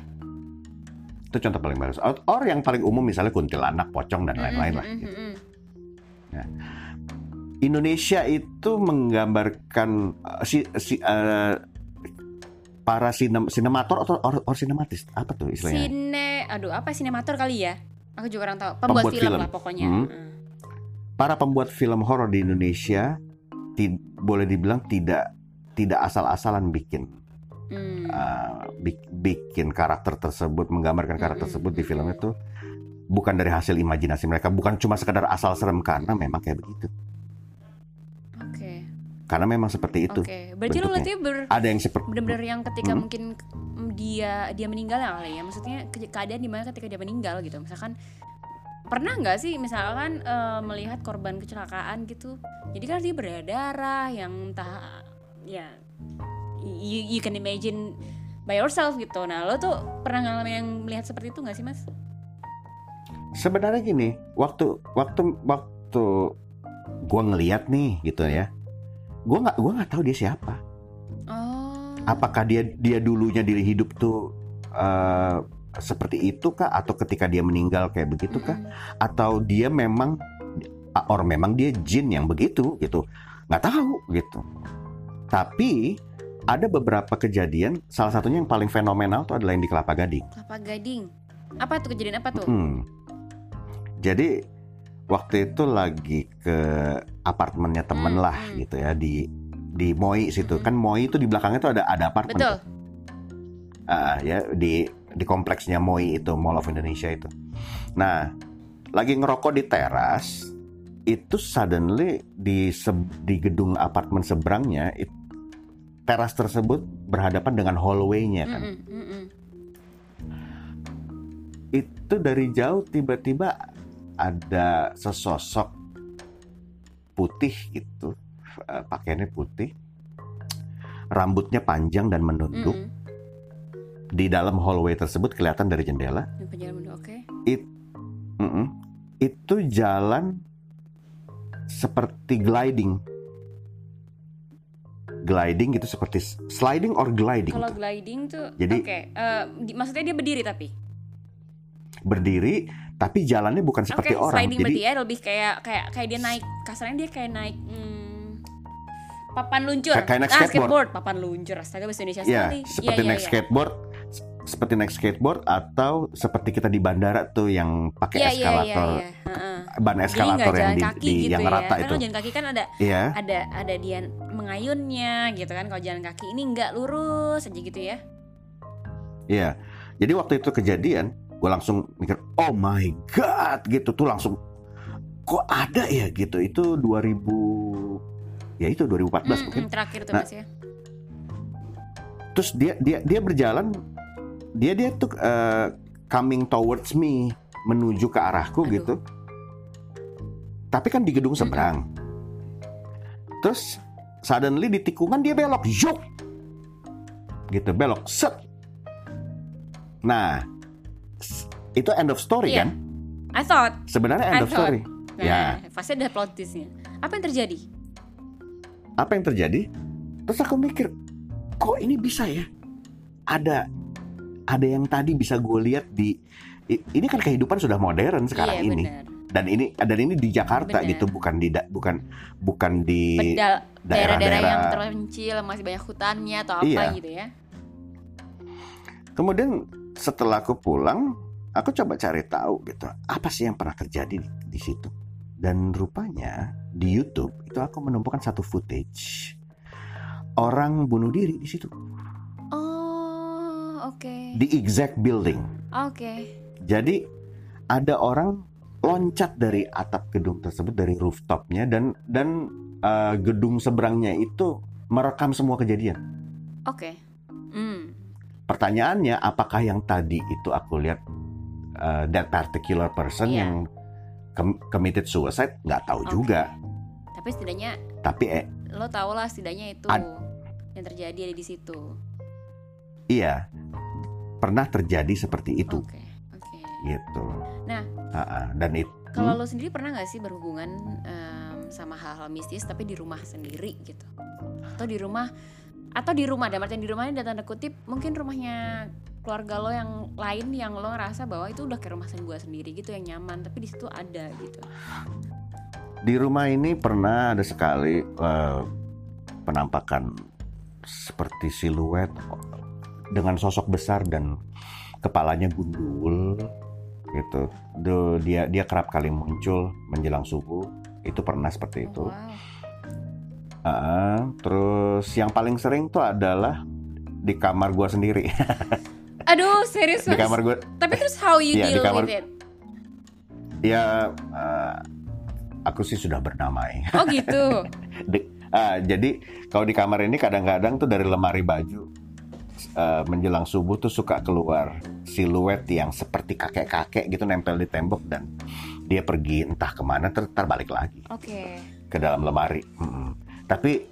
itu contoh paling bagus. Or, or yang paling umum misalnya kuntilanak, pocong dan lain-lain lah. Mm-mm, gitu. mm-mm. Indonesia itu menggambarkan uh, si, si, uh, para sinem, sinemator atau or, or sinematis apa tuh istilahnya? Sine, aduh apa sinemator kali ya? Aku juga kurang tahu. Pembuat, Pembuat film, film. lah pokoknya. Hmm. Mm. para pembuat film horor di Indonesia ti- boleh dibilang tidak tidak asal-asalan bikin Hmm. uh, bik- bikin karakter tersebut menggambarkan karakter Mm-mm, tersebut di film itu bukan dari hasil imajinasi mereka bukan cuma sekadar asal serem karena memang kayak begitu. Karena memang seperti itu Oke. Berarti lu bentuknya. berarti ber ada yang seperti benar-benar yang ketika Hmm. mungkin dia dia meninggal ya kali ya maksudnya ke- keadaan di mana ketika dia meninggal gitu misalkan pernah nggak sih misalkan eh, melihat korban kecelakaan gitu jadi kan dia berdarah yang entah ya you, you can imagine by yourself gitu nah lo tuh pernah ngalamin yang melihat seperti itu nggak sih mas sebenarnya gini waktu waktu waktu gua ngeliat nih gitu ya gua nggak gua nggak tahu dia siapa oh apakah dia dia dulunya diri hidup tuh eh, seperti itu kah atau ketika dia meninggal kayak begitu kah Mm-mm. atau dia memang or memang dia jin yang begitu gitu nggak tahu gitu tapi ada beberapa kejadian. Salah satunya yang paling fenomenal tuh adalah yang di Kelapa Gading. Kelapa Gading. Apa tuh kejadian apa tuh? Hmm. Jadi waktu itu lagi ke apartemennya temen Hmm, lah hmm. gitu ya di di Moi situ. Hmm. Kan Moi itu di belakangnya tuh ada ada apartemen. Betul. tuh. Ah, ya di di kompleksnya Moi itu Mall of Indonesia itu. Nah, lagi ngerokok di teras itu suddenly di se- di gedung apartemen seberangnya it- teras tersebut berhadapan dengan hallway-nya kan. Mm-mm, mm-mm. Itu dari jauh tiba-tiba ada sesosok putih gitu, pakaiannya putih, rambutnya panjang dan menunduk. Mm-mm. Di dalam hallway tersebut kelihatan dari jendela. Penjara muda, Oke. Mm-mm. Itu jalan seperti gliding. Gliding gitu seperti sliding or gliding. Kalau gliding tuh, Jadi- oke. eh, di- maksudnya dia berdiri tapi. Berdiri tapi jalannya bukan seperti orang. sliding Jadi ya lebih kayak kayak kayak dia naik kasarnya dia kayak naik hmm, papan luncur. Kayak- kayak naik ah, skateboard. papan luncur. Astaga bahasa Indonesia ya sekali. seperti Iya, naik iya, iya. skateboard, s- seperti naik skateboard atau seperti kita di bandara tuh yang pakai Iya, iya, iya, eskalator, iya. Heeh. ban Jadi eskalator nggak yang jalan di, kaki di- gitu yang ya. rata Kan itu. kalau jalan kaki kan ada Iya, ada ada dia mengayunnya gitu kan. Kalau jalan kaki ini nggak lurus aja gitu ya. iya. Jadi waktu itu kejadian, gue langsung mikir, oh my god, gitu tuh langsung kok ada ya gitu. Itu 2000 ya itu 2014 Hmm, mungkin. hmm, terakhir tuh Nah, Mas ya. Terus dia dia dia berjalan dia dia tuh eh, coming towards me menuju ke arahku Aduh. gitu. Tapi kan di gedung seberang. Terus suddenly di tikungan dia belok, yuk. Gitu belok, set. Nah, itu end of story Iya. kan? I thought. Sebenarnya end I of thought. story. Nah, Ya. pasti ada plot twistnya. Apa yang terjadi? Apa yang terjadi? Terus aku mikir, kok ini bisa ya? Ada ada yang tadi bisa gue lihat di ini kan kehidupan sudah modern sekarang iya, ini benar. dan ini dan ini di Jakarta Benar. gitu bukan di bukan bukan di daerah-daerah yang terpencil masih banyak hutannya atau apa Iya. gitu ya. kemudian setelah aku pulang aku coba cari tahu gitu apa sih yang pernah terjadi di, di situ dan rupanya di YouTube itu aku menemukan satu footage orang bunuh diri di situ Oh, oke. di exact building Oke. Jadi ada orang loncat dari atap gedung tersebut dari rooftopnya dan dan uh, gedung seberangnya itu merekam semua kejadian. Oke. Hmm. Pertanyaannya apakah yang tadi itu aku lihat uh, that particular person Iya. yang com- committed suicide nggak tahu Oke. juga. Tapi setidaknya Tapi eh, lo tau lah setidaknya itu yang terjadi ada di situ. iya pernah terjadi seperti itu Oke. Oke. gitu. Nah. Ha-ha, dan itu Kalau Hmm? lo sendiri pernah nggak sih berhubungan em, sama hal-hal mistis tapi di rumah sendiri gitu? Atau di rumah atau di rumah dalam artian di rumahnya ada tanda kutip mungkin rumahnya keluarga lo yang lain yang lo ngerasa bahwa itu udah kayak rumah gue sendiri gitu yang nyaman tapi di situ ada gitu. Di rumah ini pernah ada sekali eh, penampakan seperti siluet dengan sosok besar dan kepalanya gundul gitu. Dia dia kerap kali muncul menjelang subuh. Itu pernah seperti itu. Oh, wow. Ah, terus yang paling sering tuh adalah di kamar gua sendiri. Aduh serius di kamar gua Tapi terus how you di deal kamar- with it? ya eh, aku sih sudah berdamai. Oh gitu. Ah, jadi kalau di kamar ini kadang-kadang tuh dari lemari baju eh, menjelang subuh tuh suka keluar siluet yang seperti kakek-kakek gitu nempel di tembok dan dia pergi entah ke mana ter terbalik lagi Oke. ke dalam lemari. Mm-mm. Tapi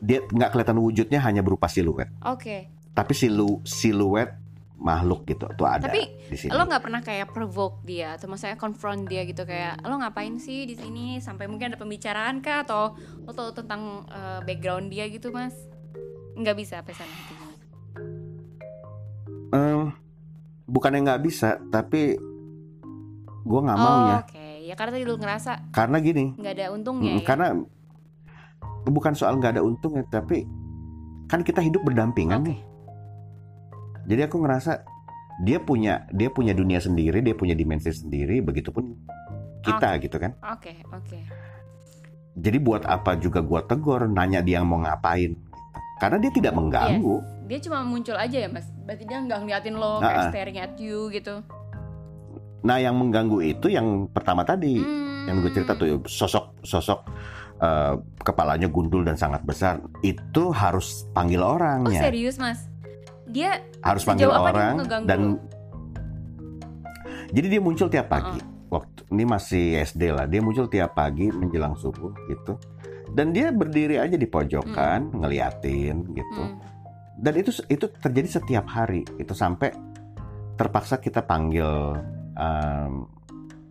dia nggak kelihatan wujudnya hanya berupa siluet. Oke. Tapi silu siluet makhluk gitu tuh ada Tapi di sini. Lo nggak pernah kayak provoke dia atau maksudnya confront dia gitu kayak lo ngapain sih di sini sampai mungkin ada pembicaraan kah atau lo tahu tentang eh, background dia gitu mas? Nggak bisa apa sana gitu. Em, bukannya nggak bisa, tapi gue nggak mau Oh, ya. Oke, ya karena tadi lo ngerasa Karena gini, nggak ada untungnya Mm, ya. karena bukan soal nggak ada untungnya tapi kan kita hidup berdampingan nih. Jadi aku ngerasa dia punya dia punya dunia sendiri, dia punya dimensi sendiri, begitupun kita gitu kan. Oke, oke. Jadi buat apa juga gua tegur, nanya dia mau ngapain? Karena dia tidak mengganggu. Dia cuma muncul aja ya, Mas. Berarti dia nggak ngeliatin lo Nah, kayak staring at you gitu. Nah, yang mengganggu itu yang pertama tadi, Hmm. yang gue cerita tuh sosok sosok eh, kepalanya gundul dan sangat besar itu harus panggil Oh, orangnya, serius, Mas? Dia harus panggil orang dan jadi dia muncul tiap pagi. Waktu ini masih SD lah, dia muncul tiap pagi menjelang subuh gitu. Dan dia berdiri aja di pojokan ngeliatin gitu. Hmm. Dan itu itu terjadi setiap hari. Itu sampai terpaksa kita panggil em,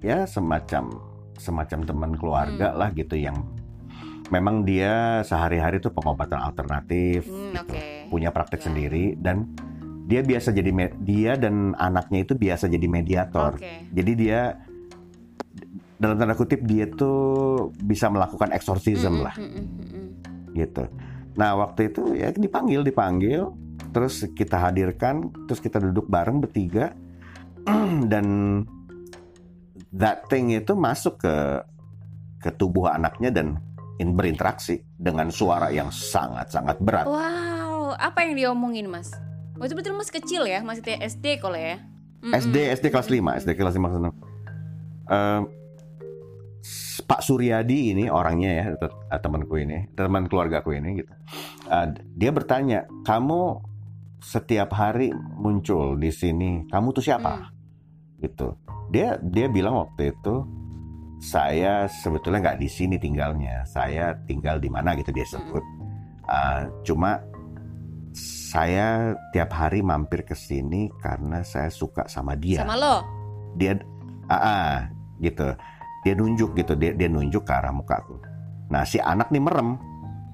ya semacam semacam teman keluarga Hmm. lah gitu yang memang dia sehari-hari tuh pengobatan alternatif, Hmm, oke. punya praktek Ya. sendiri dan dia biasa jadi dia dan anaknya itu biasa jadi mediator. Oke. Jadi dia dalam tanda kutip dia tuh bisa melakukan eksorsism Mm-mm, lah mm-mm, mm-mm. gitu. Nah waktu itu ya dipanggil dipanggil, terus kita hadirkan, terus kita duduk bareng bertiga dan that thing itu masuk ke ke tubuh anaknya dan berinteraksi dengan suara yang sangat-sangat berat. Wow, apa yang diomongin, Mas? Waktu itu betul masih kecil ya, masih SD kalau ya. Mm-mm. SD SD kelas 5, SD kelas 5 kelas 6. Eh, s- Pak Suryadi ini orangnya ya eh, temanku ini, teman keluargaku ini gitu. Eh, dia bertanya, "Kamu setiap hari muncul di sini, kamu tuh siapa?" Gitu. Dia dia bilang waktu itu saya sebetulnya nggak di sini tinggalnya, saya tinggal di mana gitu dia sebut. Eh, cuma saya tiap hari mampir ke sini karena saya suka sama dia. Sama lo. Dia ah, ah, gitu. Dia nunjuk gitu, dia dia nunjuk ke arah mukaku. Nah, si anak nih merem.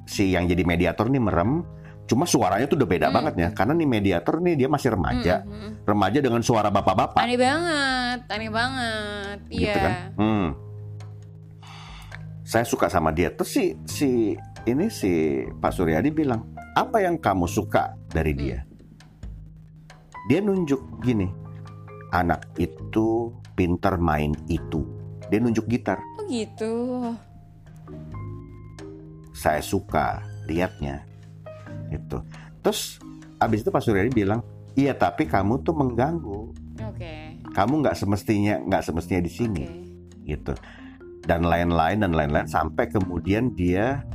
Si yang jadi mediator nih merem. Cuma suaranya tuh udah beda Hmm. banget ya. Karena nih mediator nih dia masih remaja. Mm-mm. Remaja dengan suara bapak-bapak Aneh banget, aneh banget. Iya. gitu kan. Hmm. Saya suka sama dia. Terus si si ini si Pak Suryadi bilang, "Apa yang kamu suka dari dia?" Dia nunjuk gini. Anak itu pintar main itu. Dia nunjuk gitar. Oh gitu. Saya suka liatnya. Itu. Terus abis itu Pak Suryadi bilang, "Iya, tapi kamu tuh mengganggu. Oke. Kamu nggak semestinya nggak semestinya di sini." Oke. gitu dan lain-lain dan lain-lain sampai kemudian dia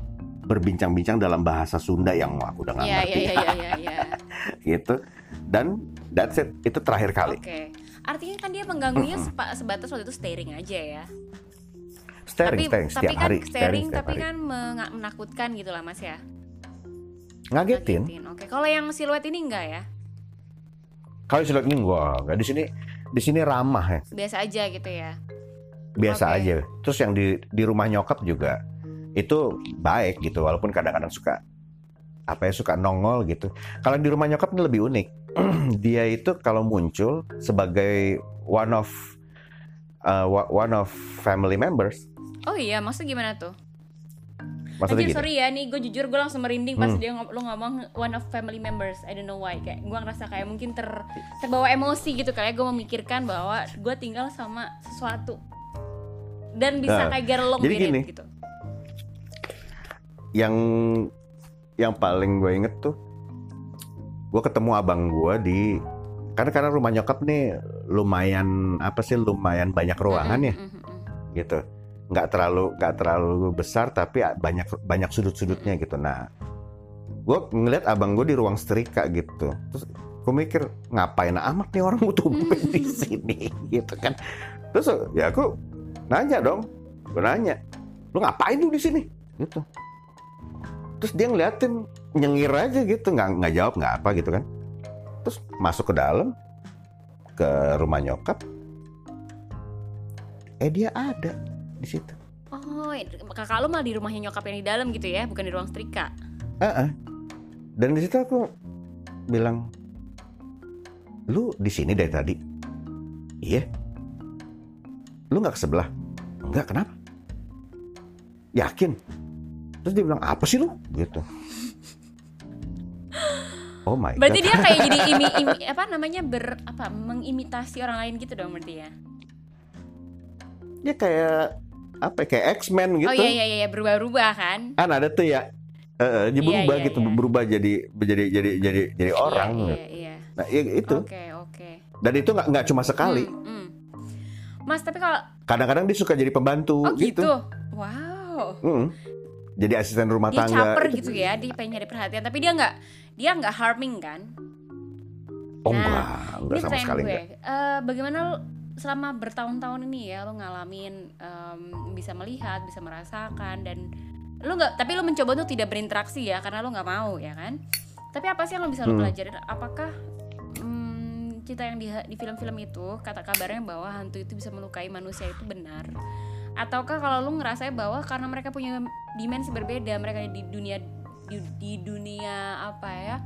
berbincang-bincang dalam bahasa Sunda yang aku udah nggak ngerti iya, iya, iya. gitu dan that's it itu terakhir kali Oke. Artinya kan dia mengganggunya sepa- sebatas waktu itu staring aja ya. staring tapi staring tapi kan hari staring setiap tapi hari. kan menakutkan gitu lah Mas ya. ngagetin Oke. Kalau yang siluet ini enggak ya? kalau silat ini gua nggak di sini di sini ramah ya Biasa aja gitu ya. Biasa Oke. aja terus yang di di rumah nyokap juga itu baik gitu walaupun kadang-kadang suka apa ya suka nongol gitu kalau di rumah nyokap ini lebih unik dia itu kalau muncul sebagai one of uh, one of family members Oh iya, maksudnya gimana tuh? maksudnya Anjir gini sorry ya nih, gue jujur gue langsung merinding pas Hmm. dia ngom lo ngomong one of family members. I don't know why. Kayak gue ngerasa kayak mungkin ter terbawa emosi gitu kayak gue memikirkan bahwa gue tinggal sama sesuatu dan bisa Nah, kayak get along jadi gini. gitu. yang yang paling gue inget tuh gue ketemu abang gue di karena karena rumah nyokap nih lumayan apa sih lumayan banyak ruangan ya. Gitu. Nggak terlalu nggak terlalu besar tapi banyak banyak sudut-sudutnya gitu. Nah gue ngeliat abang gue di ruang setrika gitu. Terus gue mikir ngapain amat nih orang butuh di sini? Gitu kan. Terus ya aku nanya dong gue nanya lu ngapain lu di sini gitu terus dia ngeliatin nyengir aja gitu nggak nggak jawab nggak apa gitu kan terus masuk ke dalam ke rumah nyokap eh dia ada di situ Oh, kakak lo malah di rumahnya nyokap yang di dalam gitu ya, bukan di ruang setrika. Heeh. Dan di situ aku bilang, lu di sini dari tadi? Iya. Lu nggak ke sebelah? Enggak, kenapa? Yakin? Terus dia bilang, apa sih lu? Gitu. Oh my Berarti god. dia kayak jadi imi, imi- apa namanya ber apa mengimitasi orang lain gitu dong berarti ya. Dia kayak apa? ya, Kayak X-Men gitu. Oh iya iya iya berubah-ubah kan. Kan ada tuh ya. eh, dia Iya, berubah iya, gitu, iya. berubah jadi jadi jadi jadi jadi orang. Iya iya iya. Nah, ya itu. Oke oke. Dan itu nggak nggak cuma sekali. Hmm, hmm. Mas tapi kalau Kadang-kadang dia suka jadi pembantu oh gitu. gitu. Wow. Mm. Jadi asisten rumah Dia tangga. caper itu- gitu ya, dia pengen nyari perhatian tapi dia nggak dia nggak harming kan. Oh Nah, enggak, enggak sama sekali gue. enggak. Eh, bagaimana lu selama bertahun-tahun ini ya lo ngalamin em, bisa melihat, bisa merasakan dan lu nggak tapi lu mencoba untuk tidak berinteraksi ya karena lu nggak mau ya kan. Tapi apa sih yang lo bisa lo Hmm. pelajarin? Apakah cerita yang di, di film-film itu kata kabarnya bahwa hantu itu bisa melukai manusia itu benar? Ataukah kalau lu ngerasa bahwa karena mereka punya dimensi berbeda, mereka di dunia di, di dunia apa ya?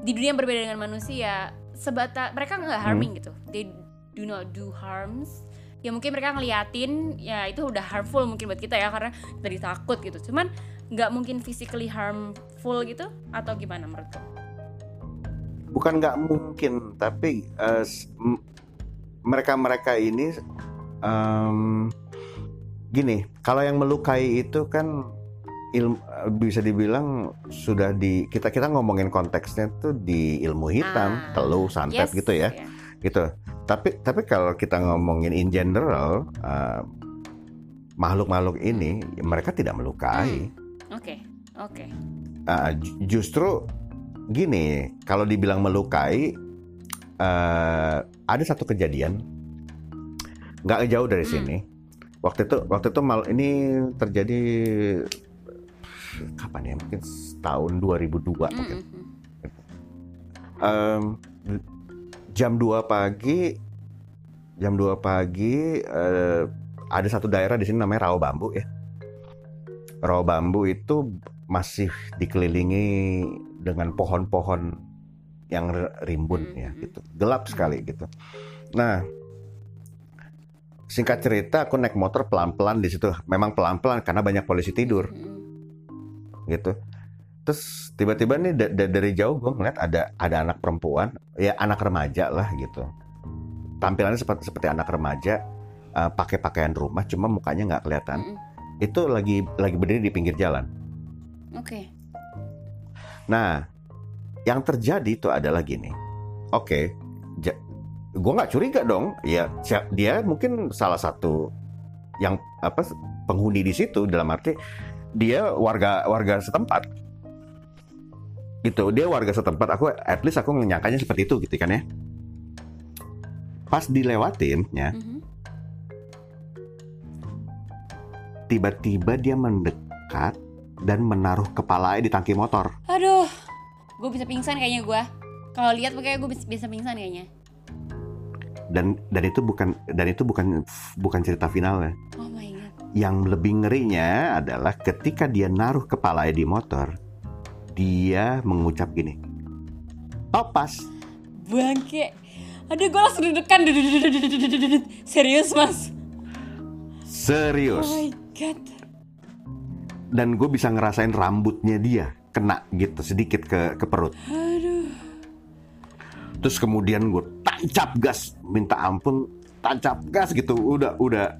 Di dunia yang berbeda dengan manusia, sebata mereka nggak harming gitu. They do not do harms. Ya mungkin mereka ngeliatin, ya itu udah harmful mungkin buat kita ya karena kita ditakut gitu. Cuman nggak mungkin physically harmful gitu atau gimana menurut lo? Bukan nggak mungkin, tapi eh, m- mereka-mereka ini em, gini, kalau yang melukai itu kan ilmu bisa dibilang sudah di kita kita ngomongin konteksnya tuh di ilmu hitam, Ah, teluh, santet Yes, gitu ya. gitu. Tapi tapi kalau kita ngomongin in general uh, makhluk-makhluk ini mereka tidak melukai. Oke, oke. Uh, ju- justru gini, kalau dibilang melukai uh, ada satu kejadian nggak jauh dari Hmm. sini. Waktu itu waktu itu mal ini terjadi kapan ya? Mungkin tahun 2002 mungkin. Mm-mm. Em, jam 2 pagi jam 2 pagi eh, ada satu daerah di sini namanya Rawa Bambu ya. Rawa Bambu itu masih dikelilingi dengan pohon-pohon yang rimbun ya Mhm. gitu. Gelap sekali gitu. Nah, singkat cerita aku naik motor pelan-pelan di situ. Memang pelan-pelan karena banyak polisi tidur Mm-mm. gitu. Terus tiba-tiba nih da- da- dari jauh gue ngeliat ada ada anak perempuan, ya anak remaja lah gitu. Tampilannya seperti seperti anak remaja, eh, pakai pakaian rumah, cuma mukanya nggak kelihatan. Itu lagi lagi berdiri di pinggir jalan. Oke. Nah, yang terjadi itu adalah gini. Oke, gue nggak curiga dong. Ya, dia mungkin salah satu yang apa penghuni di situ dalam arti dia warga warga setempat. Gitu, dia warga setempat. Aku at least aku menyangkanya seperti itu gitu kan ya. Pas dilewatin ya, Mhm. tiba-tiba dia mendekat dan menaruh kepalanya di tangki motor. Aduh, gue bisa pingsan kayaknya gue. Kalau lihat kayak gue bisa, bisa pingsan kayaknya. Dan dan itu bukan dan itu bukan bukan cerita finalnya. Oh my god. Yang lebih ngerinya adalah ketika dia naruh kepalanya di motor, dia mengucap gini, topas. Bangke. Aduh, gue langsung deg-degan. Serius, Mas? Oh Serius. my god. Dan gue bisa ngerasain rambutnya dia kena gitu sedikit ke ke perut. Aduh. Terus kemudian gue tancap gas, minta ampun, tancap gas gitu. Udah udah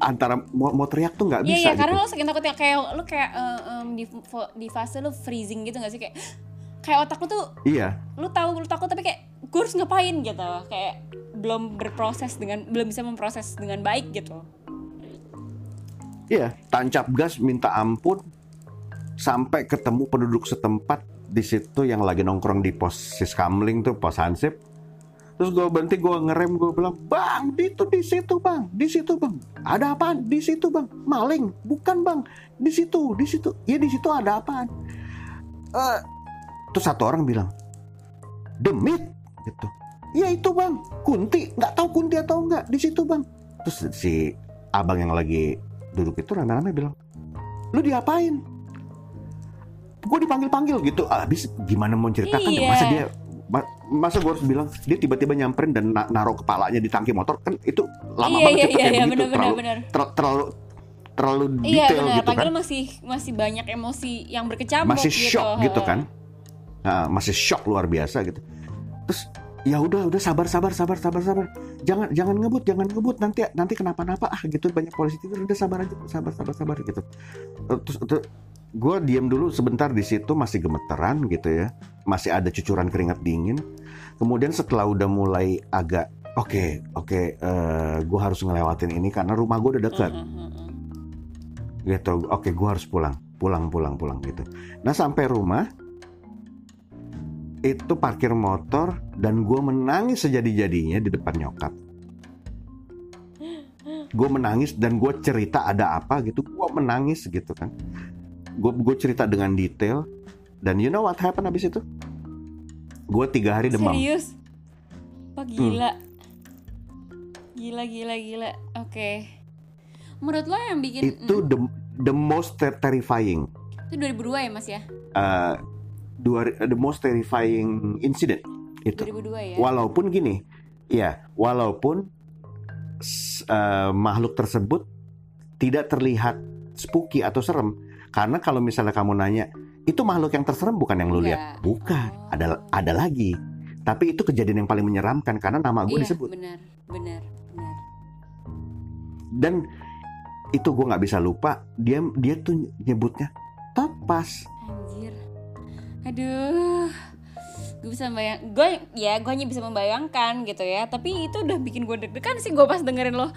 antara mau, mau teriak tuh nggak Iya, bisa iya, gitu. karena lo saking takutnya kayak lo kayak em, di, di fase lo freezing gitu gak sih kayak kayak otak lo tuh Iya, lo tahu lo takut tapi kayak gue harus ngapain gitu kayak belum berproses dengan belum bisa memproses dengan baik gitu Iya, tancap gas minta ampun sampai ketemu penduduk setempat di situ yang lagi nongkrong di pos Siskamling tuh pos Hansip. Terus gue berhenti, gue ngerem, gue bilang, bang, di itu di situ bang, di situ bang, ada apaan? Di situ bang, maling, bukan bang, di situ, di situ, ya di situ ada apaan? Eh, terus satu orang bilang, demit, gitu. Ya itu bang, kunti, nggak tahu kunti atau enggak di situ bang. Terus si abang yang lagi duduk itu rame-rame bilang, lu diapain? Gue dipanggil-panggil gitu. Habis gimana mau ceritakan? Iya. Masa dia ma- masa gue harus bilang dia tiba-tiba nyamperin dan na- naruh kepalanya di tangki motor. Kan itu lama iya banget iya iya kayak iya benar terlalu, benar ter- terlalu terlalu iya detail benar. gitu apalagi kan masih masih banyak emosi yang berkecamuk masih gitu. shock gitu kan. Nah, masih shock luar biasa gitu. Terus ya udah udah sabar sabar sabar sabar sabar. Jangan jangan ngebut jangan ngebut. Nanti nanti kenapa-napa. Ah gitu. Banyak polisi tidur udah sabar aja. Sabar sabar sabar gitu. Terus, terus gue diam dulu sebentar di situ. Masih gemeteran gitu ya. Masih ada cucuran keringat dingin. Kemudian setelah udah mulai agak oke okay, oke okay, uh, gue harus ngelewatin ini karena rumah gue udah dekat. Mm, mm, mm, mm. gitu. Oke okay, gue harus pulang. Pulang pulang pulang gitu. Nah sampai rumah itu parkir motor dan gue menangis sejadi-jadinya di depan nyokap gue menangis dan gue cerita ada apa gitu gue menangis gitu kan gue gue cerita dengan detail dan you know what happened abis itu gue tiga hari demam Serius? Wah gila. Gila gila gila. Oke. Menurut lo yang bikin itu mm, the the most ter- terrifying itu 2002 ya Mas ya? uh, dua the most terrifying incident itu 2002 ya. walaupun gini ya walaupun uh, makhluk tersebut tidak terlihat spooky atau serem karena kalau misalnya kamu nanya itu makhluk yang terserem bukan yang lu Enggak. lihat bukan Oh. ada ada lagi tapi itu kejadian yang paling menyeramkan karena nama gue Iya, disebut benar, benar, benar. dan itu gue nggak bisa lupa dia dia tuh nyebutnya topas Anjir. Aduh. Gue bisa bayang, gue ya gue hanya bisa membayangkan gitu ya. Tapi itu udah bikin gue deg-degan sih gue pas dengerin lo.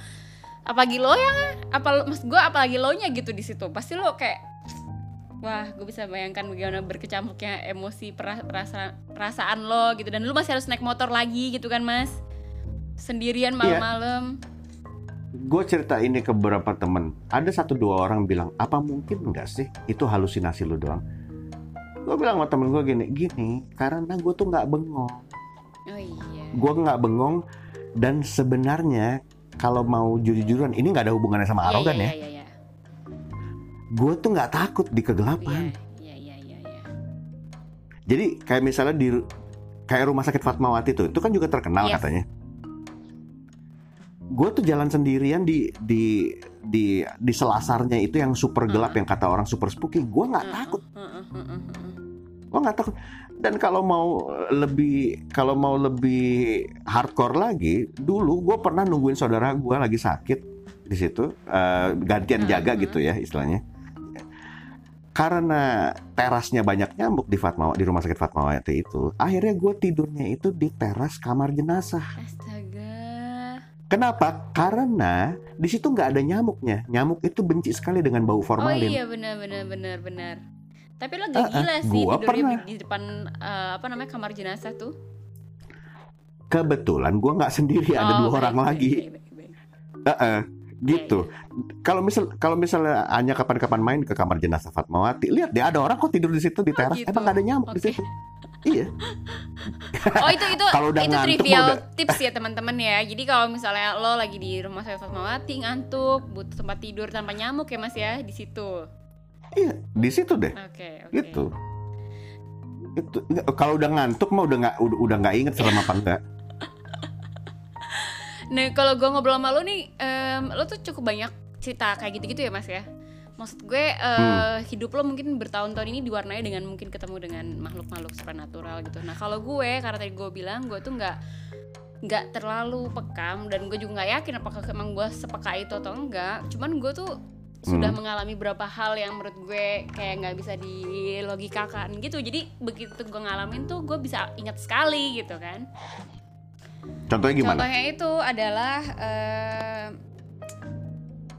Apalagi lo yang, apa mas gue apalagi lo nya gitu di situ. Pasti lo kayak, wah gue bisa bayangkan bagaimana berkecamuknya emosi pera- perasa- perasaan lo gitu. Dan lo masih harus naik motor lagi gitu kan mas, sendirian malam-malam. gue cerita ini ke beberapa temen ada satu dua orang bilang apa mungkin nggak sih itu halusinasi lu doang gue bilang sama temen gue gini gini karena gue tuh nggak bengong Oh iya. gue nggak bengong dan sebenarnya kalau mau jujur-jujuran ini nggak ada hubungannya sama Iya, arogan iya, ya Iya iya gue tuh nggak takut di kegelapan iya iya iya iya. jadi kayak misalnya di kayak rumah sakit Fatmawati tuh itu kan juga terkenal Yes. katanya gue tuh jalan sendirian di di di di selasarnya itu yang super gelap yang kata orang super spooky. Gue nggak takut. gue nggak takut. Dan kalau mau lebih kalau mau lebih hardcore lagi dulu gue pernah nungguin saudara gue lagi sakit di situ eh, gantian jaga gitu ya istilahnya. Karena terasnya banyak nyamuk di Fatmawa di rumah sakit Fatmawati itu akhirnya gue tidurnya itu di teras kamar jenazah. Astaga. Kenapa karena di situ nggak ada nyamuknya nyamuk itu benci sekali dengan bau Oh formalin iya benar benar benar benar. Tapi lo gak gila sih gua tidurnya pernah. di depan eh, apa namanya kamar jenazah tuh. kebetulan gue nggak sendiri ada Oh, dua baik, orang baik, lagi baik, baik, baik. Heeh, gitu. Iya, Kalau misal kalau misalnya hanya kapan-kapan main ke kamar jenazah Fatmawati, lihat deh ada orang kok tidur di situ di teras. gitu. Emang gak ada nyamuk di Oke. situ. Iya. Oh itu itu Kalau udah itu ngantuk trivial udah- tips ya teman-teman ya. Jadi kalau misalnya lo lagi di rumah sakit Fatmawati ngantuk, butuh tempat tidur tanpa nyamuk ya Mas ya di situ. Iya, di situ deh. Oke, oke. Gitu. Itu kalau udah ngantuk mah udah nggak udah, udah nggak inget serem apa enggak. Nah kalau gue ngobrol sama lo nih, em, lo tuh cukup banyak cerita kayak gitu-gitu ya mas ya. Maksud gue eh, Hmm. hidup lo mungkin bertahun-tahun ini diwarnai dengan mungkin ketemu dengan makhluk-makhluk supernatural gitu. Nah kalau gue karena tadi gue bilang gue tuh nggak nggak terlalu pekam dan gue juga nggak yakin apakah emang gue sepeka itu atau enggak. Cuman gue tuh sudah Hmm. mengalami beberapa hal yang menurut gue kayak nggak bisa dilogikakan gitu. Jadi begitu gue ngalamin tuh gue bisa ingat sekali gitu kan. Contohnya gimana? Contohnya itu adalah eh,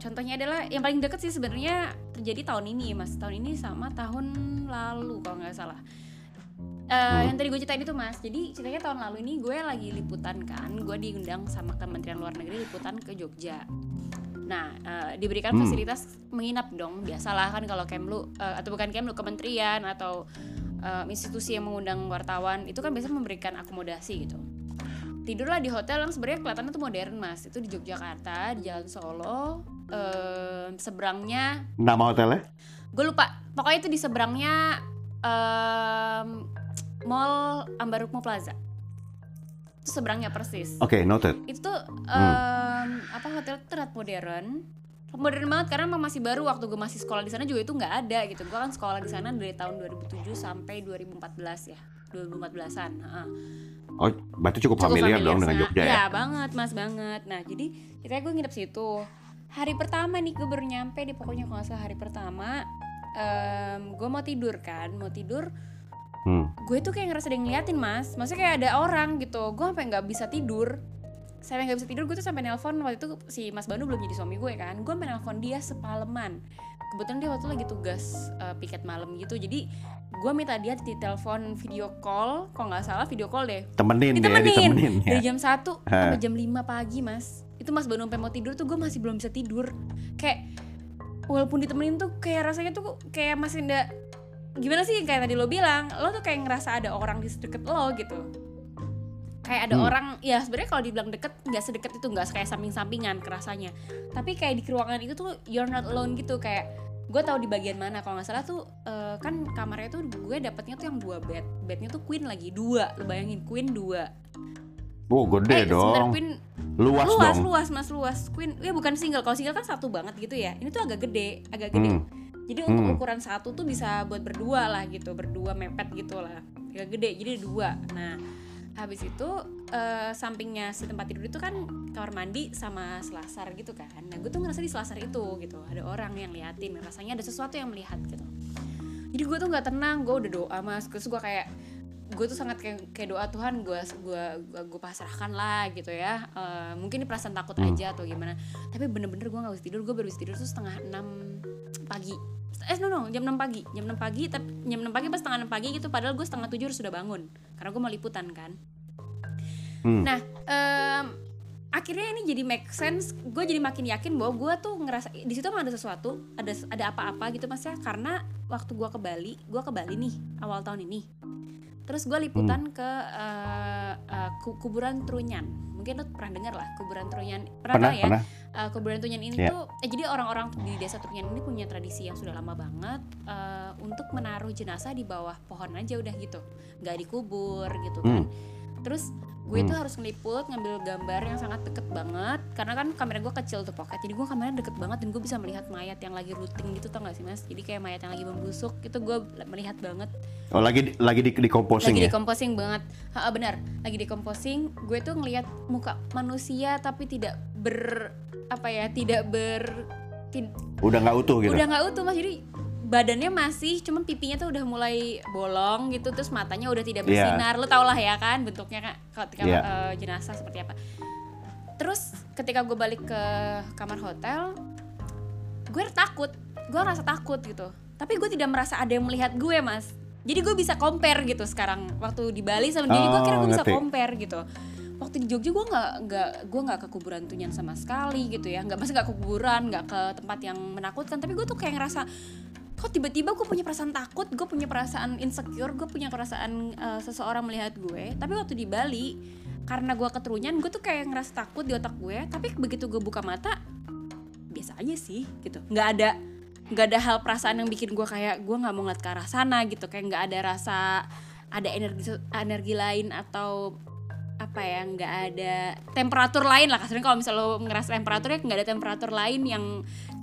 contohnya adalah yang paling deket sih sebenarnya terjadi tahun ini mas tahun ini sama tahun lalu kalau nggak salah. Hmm. Yang tadi gue ceritain itu mas, jadi ceritanya tahun lalu ini gue lagi liputan kan, gue diundang sama Kementerian Luar Negeri liputan ke Jogja. Nah, eh, diberikan Hmm. fasilitas menginap dong, biasalah kan kalau Kemlu eh, atau bukan Kemlu, kementerian atau eh, institusi yang mengundang wartawan itu kan biasanya memberikan akomodasi gitu tidurlah di hotel yang sebenarnya kelihatannya tuh modern mas itu di Yogyakarta di Jalan Solo eh, seberangnya. Nama hotelnya? gue lupa. Pokoknya itu di seberangnya em, Mall Ambarukmo Plaza. Itu seberangnya persis. Oke, noted. itu tuh Hmm. em, apa hotel terlihat modern. Modern banget karena emang masih baru. Waktu gue masih sekolah di sana juga itu nggak ada gitu. Gue kan sekolah di sana dari tahun 2007 sampai 2014 ya. 2014an heeh. Oh, berarti cukup, familiar dong dengan Jogja ya? ya banget mas banget. Nah jadi kita gue nginep situ hari pertama nih gue baru nyampe di pokoknya kalau nggak salah hari pertama em, gue mau tidur kan mau tidur Hmm. gue tuh kayak ngerasa ada yang ngeliatin mas maksudnya kayak ada orang gitu gue sampai nggak bisa tidur sampai nggak bisa tidur gue tuh sampai nelpon waktu itu si Mas Banu belum jadi suami gue kan gue sampai nelpon dia sepaleman kebetulan dia waktu itu lagi tugas eh, piket malam gitu jadi gue minta dia ditelepon video call kalau nggak salah video call deh Temenin, ditemenin, ya, ditemenin ya. dari jam 1 Ha. sampai jam 5 pagi mas itu mas baru sampai mau tidur tuh gue masih belum bisa tidur. Kayak walaupun ditemenin tuh kayak rasanya tuh kayak masih ndak gimana sih kayak tadi lo bilang? Lo tuh kayak ngerasa ada orang di deket lo gitu. Kayak ada Hmm. orang ya sebenarnya kalau dibilang deket nggak sedekat itu nggak kayak samping-sampingan kerasanya. Tapi kayak di ruangan itu tuh you're not alone gitu kayak gue tahu di bagian mana. Kalau nggak salah tuh eh, kan kamarnya tuh gue dapetnya tuh yang dua bed bednya tuh queen lagi dua. Lo bayangin queen dua. Oh, gede eh dong. queen Luas, luas dong. luas mas luas. Queen ya bukan single. Kalau single kan satu banget gitu ya. Ini tuh agak gede agak gede. Hmm. jadi untuk Hmm. ukuran satu tuh bisa buat berdua lah gitu berdua mepet gitu lah. Agak gede jadi dua. Nah habis itu eh, sampingnya si tempat tidur itu kan kamar mandi sama selasar gitu kan. Nah gue tuh ngerasa di selasar itu gitu. Ada orang yang liatin rasanya ada sesuatu yang melihat gitu. Jadi gue tuh nggak tenang gue udah doa mas. Terus gue kayak gue tuh sangat kayak, kayak doa Tuhan gue gue gue pasrahkan lah gitu ya. Eh, mungkin ini perasaan takut Hmm. aja atau gimana. Tapi bener-bener gue nggak bisa tidur. Gue baru bisa tidur tuh setengah enam pagi. Eh no no jam 6 pagi. Jam 6 pagi tapi jam 6 pagi pas setengah 6 pagi gitu padahal gue setengah tujuh sudah bangun. Karena gue mau liputan kan. Hmm. nah em, akhirnya ini jadi make sense. Gue jadi makin yakin bahwa gue tuh ngerasa di situ ada sesuatu ada ada apa-apa gitu mas ya. Karena waktu gue ke Bali gue ke Bali nih awal tahun ini terus gue liputan ke eh, eh, ku- kuburan Trunyan. Mungkin lo pernah dengar lah kuburan Trunyan. Pernah, Pernah, ya? pernah. Uh, kuburan Tunyan ini Iya. tuh eh, jadi orang-orang di desa Tunyan ini punya tradisi yang sudah lama banget uh, untuk menaruh jenazah di bawah pohon aja udah gitu. Nggak dikubur gitu kan terus gue tuh Hmm. harus ngeliput ngambil gambar yang sangat deket banget. Karena kan kamera gue kecil tuh pocket. Jadi gue kameranya deket banget dan gue bisa melihat mayat yang lagi rooting gitu tau gak sih mas? Jadi kayak mayat yang lagi membusuk itu gue melihat banget. Oh, lagi lagi di, di composing lagi ya? decomposing banget. Ha, benar lagi decomposing gue tuh ngelihat muka manusia tapi tidak ber apa ya tidak ber tid- Udah nggak utuh gitu. udah nggak utuh mas. Jadi badannya masih cuman pipinya tuh udah mulai bolong gitu terus matanya udah tidak Iya. bersinar. Lo tau lah ya kan bentuknya kan ketika Iya. eh, jenazah seperti apa. Terus ketika gue balik ke kamar hotel gue takut gue rasa takut gitu. Tapi gue tidak merasa ada yang melihat gue mas. Jadi gue bisa compare gitu sekarang waktu di Bali sama dia gue Oh, kira gue bisa compare gitu. Waktu di Jogja gue nggak nggak gue nggak ke kuburan Tunyan sama sekali gitu ya. Nggak masih nggak ke kuburan nggak ke tempat yang menakutkan. Tapi gue tuh kayak ngerasa kok tiba-tiba gue punya perasaan takut gue punya perasaan insecure gue punya perasaan eh, seseorang melihat gue. Tapi waktu di Bali karena gue keterunyan gue tuh kayak ngerasa takut di otak gue. Tapi begitu gue buka mata biasa aja sih gitu. Nggak ada nggak ada hal perasaan yang bikin gue kayak gue nggak mau ngeliat ke arah sana gitu. Kayak nggak ada rasa ada energi energi lain atau apa ya nggak ada temperatur lain lah kasarnya kalau misalnya lo ngerasa temperaturnya nggak ada temperatur lain yang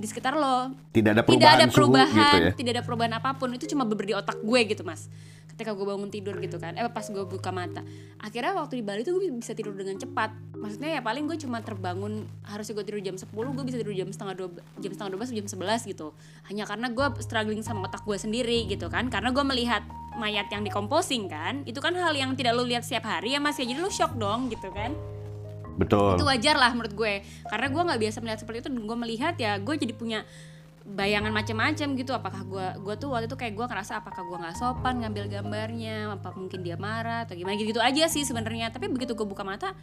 di sekitar lo. Tidak ada tidak perubahan ada suhu perubahan gitu ya. tidak ada perubahan apa pun. Itu cuma beber di otak gue gitu mas ketika gue bangun tidur gitu kan. Eh pas gue buka mata. Akhirnya waktu di Bali tuh gue bisa tidur dengan cepat. Maksudnya ya paling gue cuma terbangun harusnya gue tidur jam 10 gue bisa tidur jam setengah dua jam setengah 12 jam 11 gitu. Hanya karena gue struggling sama otak gue sendiri gitu kan. Karena gue melihat mayat yang decomposing kan itu kan hal yang tidak lo lihat setiap hari ya mas ya. Jadi lo shock dong gitu kan. Betul. itu wajar lah menurut gue. Karena gue nggak biasa melihat seperti itu dan gue melihat ya gue jadi punya bayangan macam-macam gitu. Apakah gue gue tuh waktu itu kayak gue ngerasa apakah gue nggak sopan ngambil gambarnya apa mungkin dia marah atau gimana gitu, -gitu aja sih sebenarnya. Tapi begitu gue buka mata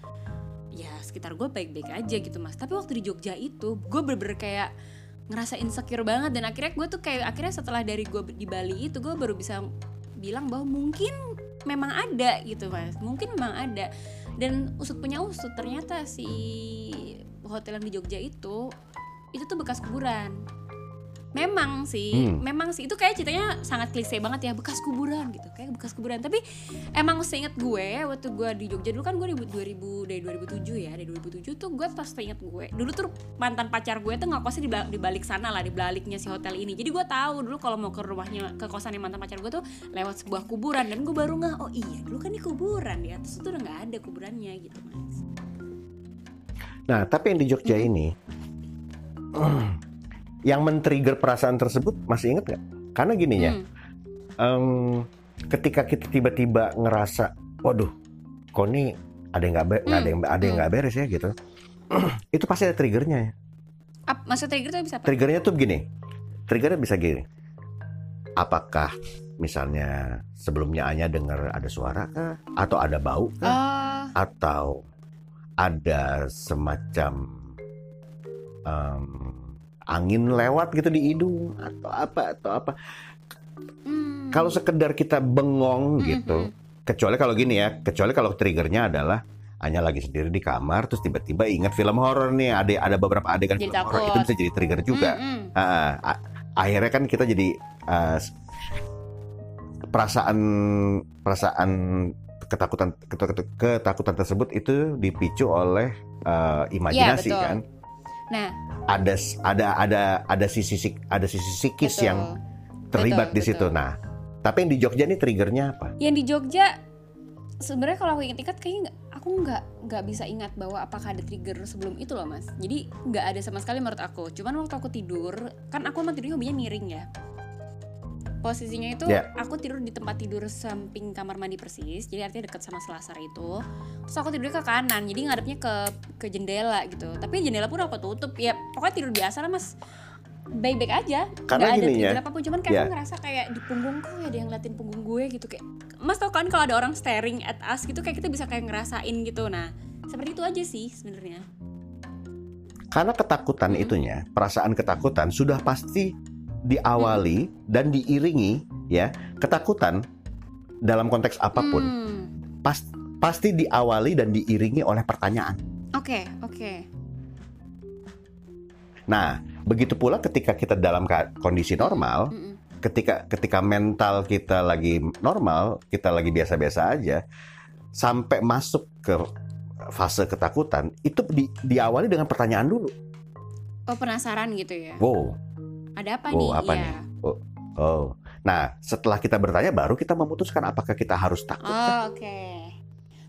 ya sekitar gue baik-baik aja gitu mas. Tapi waktu di Jogja itu gue bener-bener kayak ngerasa insecure banget. Dan akhirnya gue tuh kayak akhirnya setelah dari gue di Bali itu gue baru bisa bilang bahwa mungkin memang ada gitu mas. Mungkin memang ada. Dan usut punya usut ternyata si hotel yang di Jogja itu itu tuh bekas kuburan Memang sih, Hmm. memang sih itu kayak ceritanya sangat klise banget ya bekas kuburan gitu, kayak bekas kuburan. Tapi emang seinget gue waktu gue di Jogja dulu kan gue di 2000 dari 2007 ya, dari 2007 tuh gue pas inget gue dulu tuh mantan pacar gue tuh ngekosnya di, di balik sana lah, di baliknya si hotel ini. Jadi gue tahu dulu kalau mau ke rumahnya ke kosannya mantan pacar gue tuh lewat sebuah kuburan dan gue baru nggak, oh iya dulu kan di kuburan ya, terus itu udah nggak ada kuburannya gitu mas. Nah, tapi yang di Jogja ini, yang men-trigger perasaan tersebut masih inget nggak? Karena gini ya, Hmm. em, ketika kita tiba-tiba ngerasa, waduh, kok ini ada yang nggak nggak ada yang ada yang Hmm. nggak beres ya gitu, itu pasti ada triggernya ya. Ap, maksud trigger tuh bisa apa? Triggernya tuh begini, triggernya bisa gini. Apakah misalnya sebelumnya Anya dengar ada suara kah? Atau ada bau kah? Oh, atau ada semacam em, angin lewat gitu di hidung atau apa atau apa hmm. kalau sekedar kita bengong Mm, gitu mm, kecuali kalau gini ya kecuali kalau triggernya adalah hanya lagi sendiri di kamar terus tiba-tiba ingat film horor nih ada ada beberapa adegan Jadi film horor itu bisa jadi trigger juga Mm, mm. Ah, a- akhirnya kan kita jadi ah, s- perasaan perasaan ketakutan ketak- ketakutan tersebut itu dipicu oleh eh, imajinasi Iya, betul. kan Nah, ada ada ada ada sisi ada sisi psikis betul. yang terlibat Betul, di situ. betul. nah tapi yang di Jogja nih triggernya apa? Yang di Jogja sebenarnya kalau aku ingat-ingat kayaknya aku nggak nggak bisa ingat bahwa apakah ada trigger sebelum itu loh mas. Jadi nggak ada sama sekali menurut aku. Cuman waktu aku tidur kan aku emang tidurnya hobinya miring ya posisinya itu Ya. aku tidur di tempat tidur samping kamar mandi persis jadi artinya dekat sama selasar itu terus aku tidurnya ke kanan jadi ngadepnya ke ke jendela gitu tapi jendela pun aku tutup ya pokoknya tidur biasa lah mas baik-baik aja Karena nggak ada gini ya, trigger apa pun cuman kayak ya. aku ngerasa kayak di punggungku ya ada yang ngeliatin punggung gue gitu kayak mas tau kan kalau ada orang staring at us gitu kayak kita bisa kayak ngerasain gitu nah seperti itu aja sih sebenarnya karena ketakutan Mm-mm. itunya perasaan ketakutan sudah pasti diawali dan diiringi ya ketakutan dalam konteks apa pun Hmm, pas- pasti diawali dan diiringi oleh pertanyaan. Oke oke. Nah begitu pula ketika kita dalam kondisi normal Mm-mm. ketika ketika mental kita lagi normal, kita lagi biasa-biasa aja, sampai masuk ke fase ketakutan, itu di, diawali dengan pertanyaan dulu. oh penasaran gitu ya? Wow, ada apa Oh, nih apa Iya. nih? oh. Nah, setelah kita bertanya, baru kita memutuskan apakah kita harus takut. Oh, oke.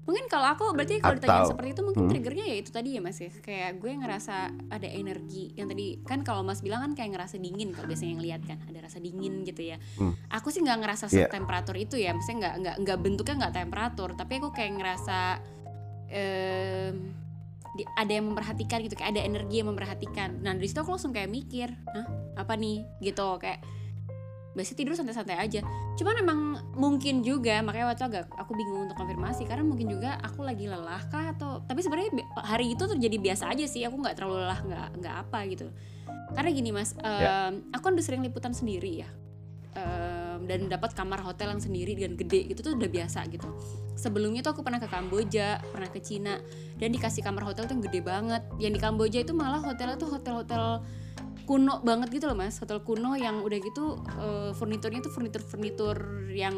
Mungkin kalau aku berarti kalau ditanya seperti itu mungkin Hmm. triggernya ya itu tadi ya Mas ya. Kayak gue ngerasa ada energi yang tadi kan kalau Mas bilang kan kayak ngerasa dingin kalau biasanya yang lihat kan ada rasa dingin gitu ya. Hmm. Aku sih nggak ngerasa Iya. temperatur itu ya, maksudnya nggak nggak nggak bentuknya nggak temperatur, tapi aku kayak ngerasa em, di- ada yang memperhatikan gitu, kayak ada energi yang memperhatikan. Nah dari situ aku langsung kayak mikir, Hah, apa nih gitu kayak biasanya tidur santai-santai aja cuman emang mungkin juga makanya waktu agak aku bingung untuk konfirmasi karena mungkin juga aku lagi lelah kah atau tapi sebenarnya hari itu terjadi biasa aja sih aku nggak terlalu lelah nggak nggak apa gitu karena gini mas Ya. em, aku kan udah sering liputan sendiri ya dan dapat kamar hotel yang sendiri dan gede gitu tuh udah biasa gitu. Sebelumnya tuh aku pernah ke Kamboja pernah ke Cina dan dikasih kamar hotel tuh yang gede banget. Yang di Kamboja itu malah hotelnya tuh hotel-hotel kuno banget gitu loh mas. Hotel kuno yang udah gitu eh, furniturnya tuh furnitur furnitur yang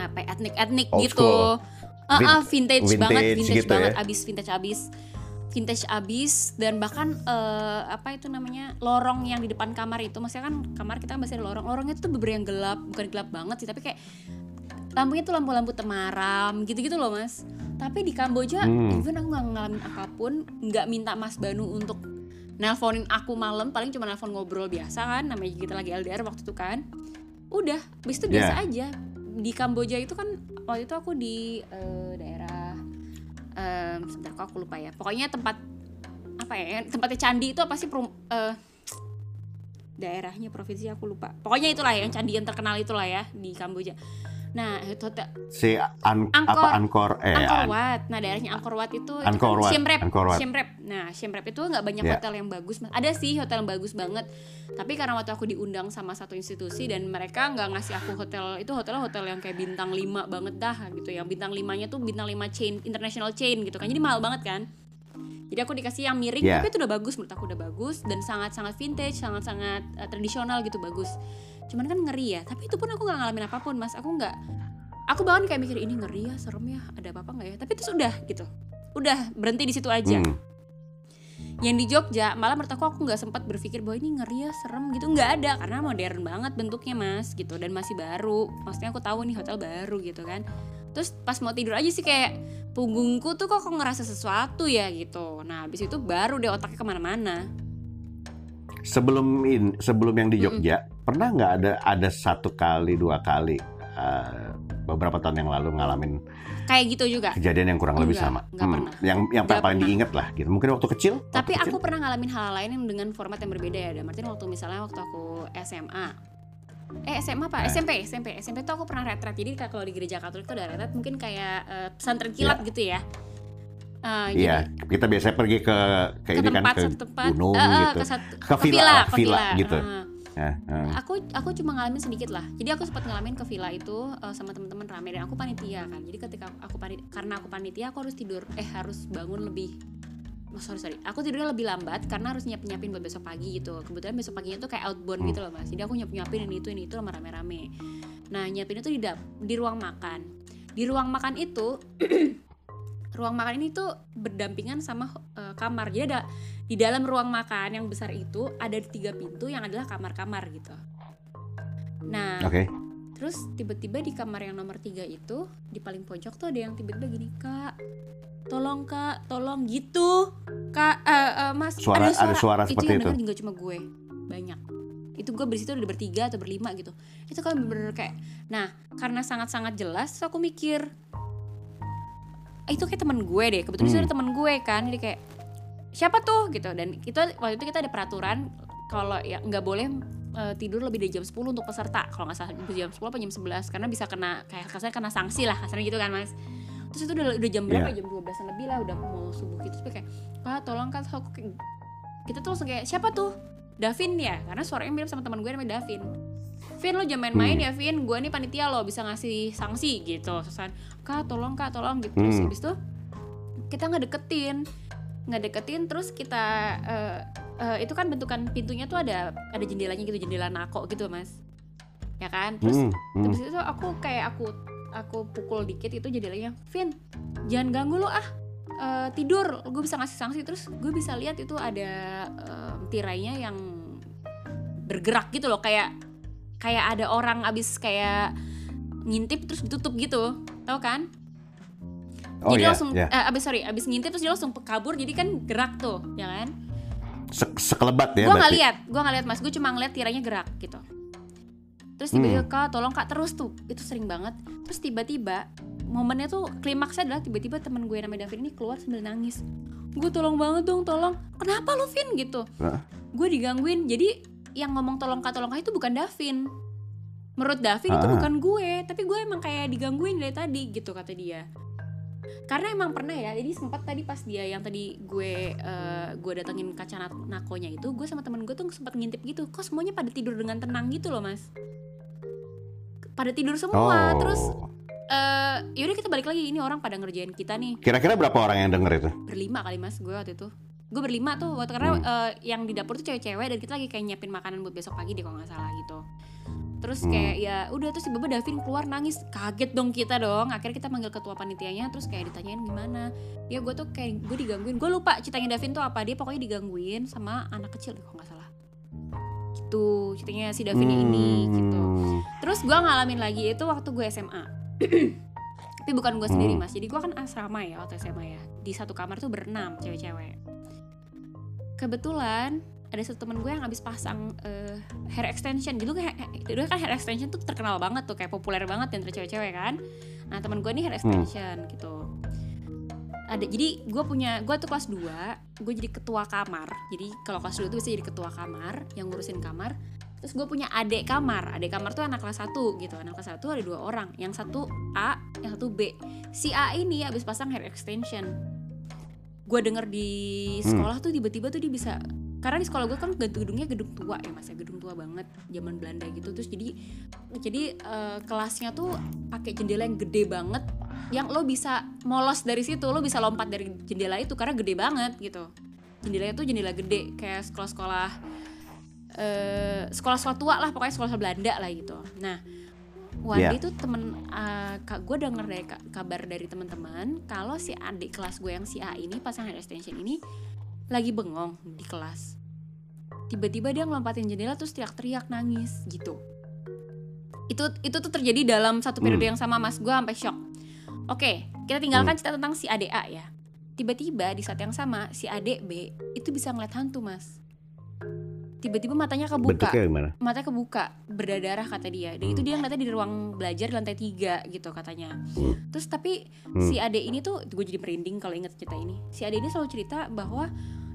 apa ya, etnik etnik Old gitu. school. Ah, Vin- ah, vintage, banget vintage vintage gitu banget ya. abis vintage abis vintage abis dan bahkan eh, apa itu namanya lorong yang di depan kamar itu. Maksudnya kan kamar kita masih ada lorong. Lorongnya tuh beberapa yang gelap bukan gelap banget sih tapi kayak lampunya tuh lampu-lampu temaram gitu-gitu loh mas. Tapi di Kamboja Hmm. even aku nggak ngalamin apa pun nggak minta Mas Banu untuk nelponin aku malam paling cuma nelpon ngobrol biasa kan namanya kita lagi LDR waktu itu kan. Udah habis itu biasa aja. Di Kamboja itu kan waktu itu aku di daerah em, sebentar kok aku lupa ya. Pokoknya tempat apa ya tempatnya candi itu apa sih? Perum- eh, daerahnya provinsi aku lupa. Pokoknya itulah yang candi yang terkenal itulah ya di Kamboja nah itu hotel Si an, Angkor. apa Angkor eh Angkor an- Wat. Nah, daerahnya Angkor Wat itu, itu Angkor kan Wat, Siem Reap. Angkor Wat. Siem Reap. Nah, Siem Reap itu nggak banyak Ya. hotel yang bagus. Ada sih hotel yang bagus banget. Tapi karena waktu aku diundang sama satu institusi dan mereka nggak ngasih aku hotel itu hotel hotel yang kayak bintang 5 banget dah gitu. Yang bintang limanya tuh bintang 5 chain international chain gitu kan. Jadi mahal banget kan. Jadi aku dikasih yang miring Yeah. tapi itu udah bagus menurut aku udah bagus dan sangat-sangat vintage, sangat-sangat eh, tradisional gitu bagus. Cuman kan ngeri ya. Tapi itu pun aku nggak ngalamin apa pun mas. Aku nggak. Aku bahkan kayak mikir ini ngeri ya, serem ya, ada apa-apa nggak ya? Tapi itu sudah gitu. Udah berhenti di situ aja. Hmm. Yang di Jogja malah menurut aku aku nggak sempat berpikir bahwa ini ngeri ya, serem gitu nggak ada karena modern banget bentuknya mas gitu dan masih baru. Maksudnya aku tahu nih hotel baru gitu kan. Terus pas mau tidur aja sih kayak punggungku tuh kok kok ngerasa sesuatu ya gitu. Nah habis itu baru deh otaknya ke mana-mana. Sebelum in, sebelum yang di Jogja, pernah nggak ada ada satu kali dua kali eh, beberapa tahun yang lalu ngalamin Kayak gitu juga. kejadian yang kurang lebih Enggak, sama? enggak pernah. Yang yang Enggak paling pernah. diinget lah gitu. Mungkin waktu kecil. Tapi waktu aku kecil? pernah ngalamin hal lain dengan format yang berbeda ya. Dan Martin waktu misalnya waktu aku SMA. Eh SMA apa? Eh. SMP, SMP. SMP tuh aku pernah retret. Jadi kalau di gereja Katolik tuh ada retret mungkin kayak eh, pesantren kilat gitu ya. Eh, Iya, kita biasanya pergi ke ke, ke ini kan tempat ke satu tempat gunung eh, gitu. ke, satu, Ke villa lah, ke villa gitu. Eh, Ya, eh. aku aku cuma ngalamin sedikit lah jadi aku sempat ngalamin ke villa itu eh, sama teman-teman rame dan aku panitia kan jadi ketika aku panitia karena aku panitia aku harus tidur eh harus bangun lebih oh, sorry sorry. Aku tidurnya lebih lambat karena harus nyiap nyiapin buat besok pagi gitu. Kebetulan besok paginya tuh kayak outbound Hmm. gitu loh mas. Jadi aku nyiap nyiapin ini itu ini itu sama rame-rame. Nah nyiapin itu di dap di ruang makan. Di ruang makan itu ruang makan ini tuh berdampingan sama eh, kamar. Jadi ada di dalam ruang makan yang besar itu ada tiga pintu yang adalah kamar-kamar gitu. Nah Oke. terus tiba-tiba di kamar yang nomor tiga itu di paling pojok tuh ada yang tiba-tiba gini kak tolong kak tolong gitu. Kak eh, eh, mas Suara- ada suara. itu seperti yang itu? denger juga cuma gue. Banyak. Itu gue berisitu udah bertiga atau berlima gitu. Itu kan bener-bener kayak nah karena sangat-sangat jelas terus aku mikir "Ah, itu kayak temen gue deh. Kebetulan itu Hmm. ada temen gue kan jadi kayak siapa tuh? Gitu. Dan kita waktu itu kita ada peraturan kalau ya nggak boleh eh, tidur lebih dari jam 10 untuk peserta. Kalau nggak salah jam 10 apa jam 11 karena bisa kena kayak kasarnya kena sanksi lah kasarnya gitu kan mas terus itu udah, udah jam berapa? Iya. jam 12 lebih lah udah mau subuh gitu. Terus kayak kak tolong kan aku kayak- kita tuh langsung kayak siapa tuh? Davin ya. Karena suaranya mirip sama teman gue namanya Davin. Vin lo jangan main-main Hmm. ya Vin. Gue nih panitia lo bisa ngasih sanksi gitu. Susan kak tolong kak tolong gitu. Terus Hmm. habis itu kita nggak deketin. Nggak deketin terus kita eh, eh, itu kan bentukan pintunya tuh ada ada jendelanya gitu jendela nako gitu mas. Ya kan? Terus Hmm, hmm. Habis itu aku kayak aku aku pukul dikit itu jendelanya Vin jangan ganggu lo ah. Eh, tidur. Gue bisa ngasih sanksi. Terus gue bisa lihat itu ada em, tirainya yang bergerak gitu loh. Kayak kayak ada orang abis kayak ngintip terus ditutup gitu. Tau kan? Oh jadi ya, langsung ya. eh, abis sorry abis ngintip terus dia langsung kabur. Jadi kan gerak tuh ya kan? Se- sekelebat ya gue nggak lihat gue nggak lihat mas. Gue cuma ngeliat tirainya gerak gitu terus Hmm. tiba-tiba kak tolong kak terus tuh. Itu sering banget. Terus tiba-tiba momennya tuh klimaksnya adalah tiba-tiba teman gue namanya Davin ini keluar sambil nangis. Gue tolong banget dong tolong. Kenapa lo Vin? Gitu. Hah? gue digangguin. Jadi yang ngomong tolong kak tolong kak itu bukan Davin. Menurut Davin itu Ah. bukan gue. Tapi gue emang kayak digangguin dari tadi gitu kata dia. Karena emang pernah ya jadi sempat tadi pas dia yang tadi gue eh, gue datengin kaca nak- nakonya itu gue sama temen gue tuh sempat ngintip gitu kok semuanya pada tidur dengan tenang gitu loh mas pada tidur semua. Oh. terus eh yaudah kita balik lagi. Ini orang pada ngerjain kita nih. Kira-kira berapa orang yang denger itu? berlima kali mas gue waktu itu. Gue berlima tuh waktu karena Hmm. eh, yang di dapur tuh cewek-cewek dan kita lagi kayak nyiapin makanan buat besok pagi deh kalau nggak salah gitu. Terus Hmm. kayak ya udah terus tiba-tiba Davin keluar nangis. Kaget dong kita dong. Akhirnya kita manggil ketua panitianya terus kayak ditanyain gimana. Ya gue tuh kayak gue digangguin. Gue lupa ceritanya Davin tuh apa. Dia pokoknya digangguin sama anak kecil deh kalau nggak salah gitu ceritanya si Davin ini gitu Hmm. Terus gue ngalamin lagi itu waktu gue SMA. Tapi bukan gue sendiri Hmm. mas. Jadi gue kan asrama ya waktu SMA ya. Di satu kamar tuh berenam cewek-cewek. Kebetulan ada satu temen gue yang abis pasang eh, hair extension. Dulu kan, dulu kan hair extension tuh terkenal banget tuh kayak populer banget di antara cewek-cewek kan. Nah temen gue ini hair extension gitu. Ada jadi gue punya gue tuh kelas 2 gue jadi ketua kamar. Jadi kalau kelas 2 tuh bisa jadi ketua kamar yang ngurusin kamar. Terus gue punya adik kamar adik kamar tuh anak kelas 1 gitu. Anak kelas 1 ada dua orang yang satu A yang satu B. Si A ini habis pasang hair extension. Gue denger di Hmm. sekolah tuh tiba-tiba tuh dia bisa karena di sekolah gue kan gedungnya gedung tua ya mas ya gedung tua banget zaman Belanda gitu. Terus jadi jadi eh, kelasnya tuh pakai jendela yang gede banget yang lo bisa molos dari situ lo bisa lompat dari jendela itu karena gede banget gitu. Jendelanya tuh jendela gede kayak sekolah-sekolah eh sekolah-sekolah tua lah pokoknya sekolah Belanda lah gitu. Nah Iya. day tuh temen uh, kak gue denger dari ka- kabar dari teman-teman kalau si adik kelas gue yang si A ini pasangan extension ini lagi bengong di kelas. Tiba-tiba dia ngelompatin jendela terus teriak-teriak nangis gitu. Itu itu tuh terjadi dalam satu periode Hmm. yang sama mas. Gue sampai shock oke kita tinggalkan cerita tentang si adik A ya. Tiba-tiba di saat yang sama si adik B itu bisa ngeliat hantu mas. Tiba-tiba matanya kebuka. Bentuknya gimana? matanya kebuka berdarah kata dia. Dan itu dia ngeliatnya di ruang belajar di lantai tiga gitu katanya. Hmm. terus tapi Hmm. si ade ini tuh gue jadi merinding kalau inget cerita ini. Si ade ini selalu cerita bahwa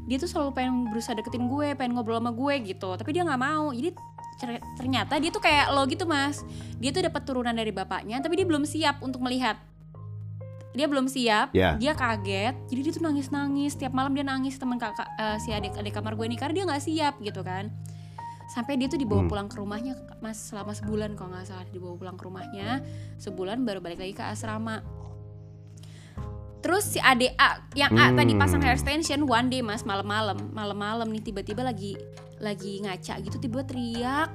dia tuh selalu pengen berusaha deketin gue pengen ngobrol sama gue gitu. Tapi dia nggak mau. Jadi ternyata dia tuh kayak lo gitu mas. Dia tuh dapat turunan dari bapaknya tapi dia belum siap untuk melihat dia belum siap Ya. dia kaget jadi dia tuh nangis nangis tiap malam dia nangis teman kakak eh, si adik adik kamar gue ini karena dia nggak siap gitu kan sampai dia tuh dibawa Hmm. pulang ke rumahnya mas selama sebulan kalau nggak salah dibawa pulang ke rumahnya sebulan baru balik lagi ke asrama terus si adik A yang A tadi Hmm. pasang hair extension one day mas malam-malam malam-malam nih tiba-tiba lagi lagi ngaca gitu tiba teriak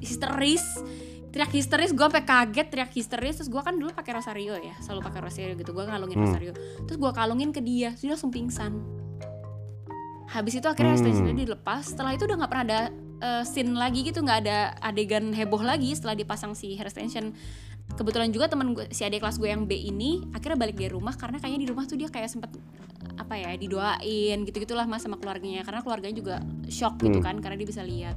histeris teriak histeris gue sampai kaget teriak histeris terus gue kan dulu pakai rosario ya selalu pakai rosario gitu gue ngalungin Hmm. rosario terus gue kalungin ke dia dia langsung pingsan habis itu akhirnya Hmm. extensionnya dilepas setelah itu udah nggak pernah ada eh, scene lagi gitu nggak ada adegan heboh lagi setelah dipasang si hair extension kebetulan juga teman si adik kelas gue yang B ini akhirnya balik dari rumah karena kayaknya di rumah tuh dia kayak sempet apa ya didoain gitu gitulah mas sama keluarganya karena keluarganya juga shock gitu Hmm. kan karena dia bisa lihat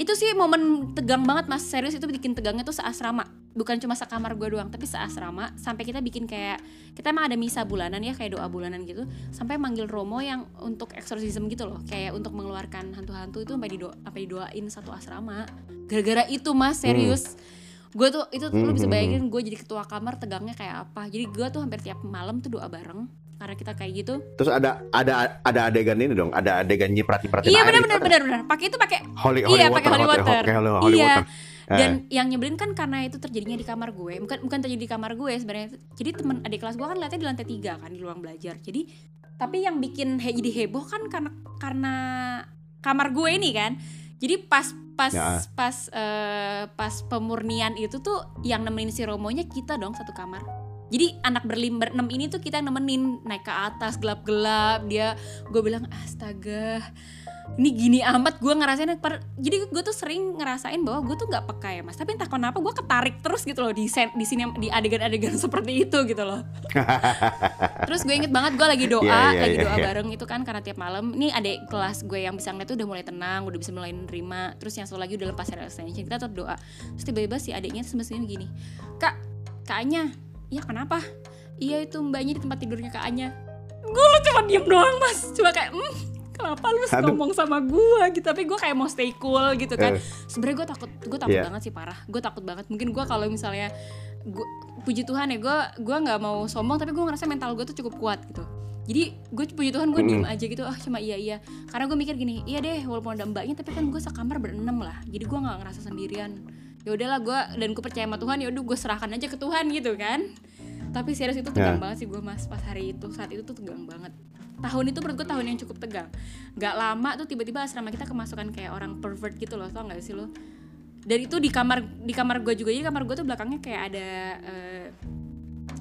itu sih momen tegang banget mas. Serius itu bikin tegangnya tuh seasrama. Bukan cuma sekamar gue doang tapi seasrama. Sampai kita bikin kayak kita emang ada misa bulanan ya kayak doa bulanan gitu. Sampai manggil Romo yang untuk eksorsisme gitu loh. Kayak untuk mengeluarkan hantu-hantu itu sampai dido sampai didoain satu asrama. Gara-gara itu mas serius. Gue tuh itu tuh lu bisa Hmm. bayangin gue jadi ketua kamar tegangnya kayak apa. Jadi gue tuh hampir tiap malam tuh doa bareng karena kita kayak gitu Terus ada ada ada adegan ini dong, ada adegan nyiprat nyipratin iya benar gitu benar benar benar pakai itu pakai Holy, Iya, holy pakai water, holy holy- water. holy- holy- holy Iya. water. Eh. dan yang nyebelin kan karena itu terjadinya di kamar gue bukan bukan terjadi di kamar gue sebenarnya jadi temen adik kelas gue kan lihatnya di lantai tiga kan di ruang belajar jadi tapi yang bikin he- jadi heboh kan karena karena kamar gue ini kan jadi pas pas Ya. pas eh, pas pemurnian itu tuh yang nemenin si Romonya kita dong satu kamar jadi anak berlim berenam ini tuh kita nemenin naik ke atas gelap-gelap dia gue bilang astaga ini gini amat. Gue ngerasain per- jadi gue tuh sering ngerasain bahwa gue tuh nggak peka ya mas. Tapi entah kenapa gue ketarik terus gitu loh di sen- di sini di adegan-adegan seperti itu gitu loh. Terus gue inget banget gue lagi doa Iya, iya, lagi iya, doa iya. bareng itu kan karena tiap malam ini adik kelas gue yang bisa ngeliat tuh udah mulai tenang udah bisa mulai nerima terus yang satu lagi udah lepas dari extension kita tetap doa. Terus tiba-tiba si adiknya semestinya gini kak kaknya iya kenapa? Iya itu mbaknya di tempat tidurnya kak Anya gue lu cuma diem doang mas. Cuma kayak hmm, kenapa lu Aduh. ngomong sama gue gitu. Tapi gue kayak mau stay cool gitu kan. Eh. sebenarnya gue takut gue takut Iya. banget sih parah. Gue takut banget. Mungkin gue kalau misalnya gue puji Tuhan ya gue gue nggak mau sombong tapi gue ngerasa mental gue tuh cukup kuat gitu. Jadi gue puji Tuhan gue diem aja gitu. Ah cuma iya iya. Karena gue mikir gini iya deh walaupun ada mbaknya tapi kan gue sekamar berenam lah. Jadi gue nggak ngerasa sendirian ya udahlah gue dan gue percaya sama Tuhan ya udah gue serahkan aja ke Tuhan gitu kan. Tapi serius itu tegang Ya. banget sih gue mas. Pas hari itu saat itu tuh tegang banget. Tahun itu menurut gue tahun yang cukup tegang. Nggak lama tuh tiba-tiba asrama kita kemasukan kayak orang pervert gitu loh tau gak sih lo? Dan itu di kamar di kamar gue juga. Jadi kamar gue tuh belakangnya kayak ada eh,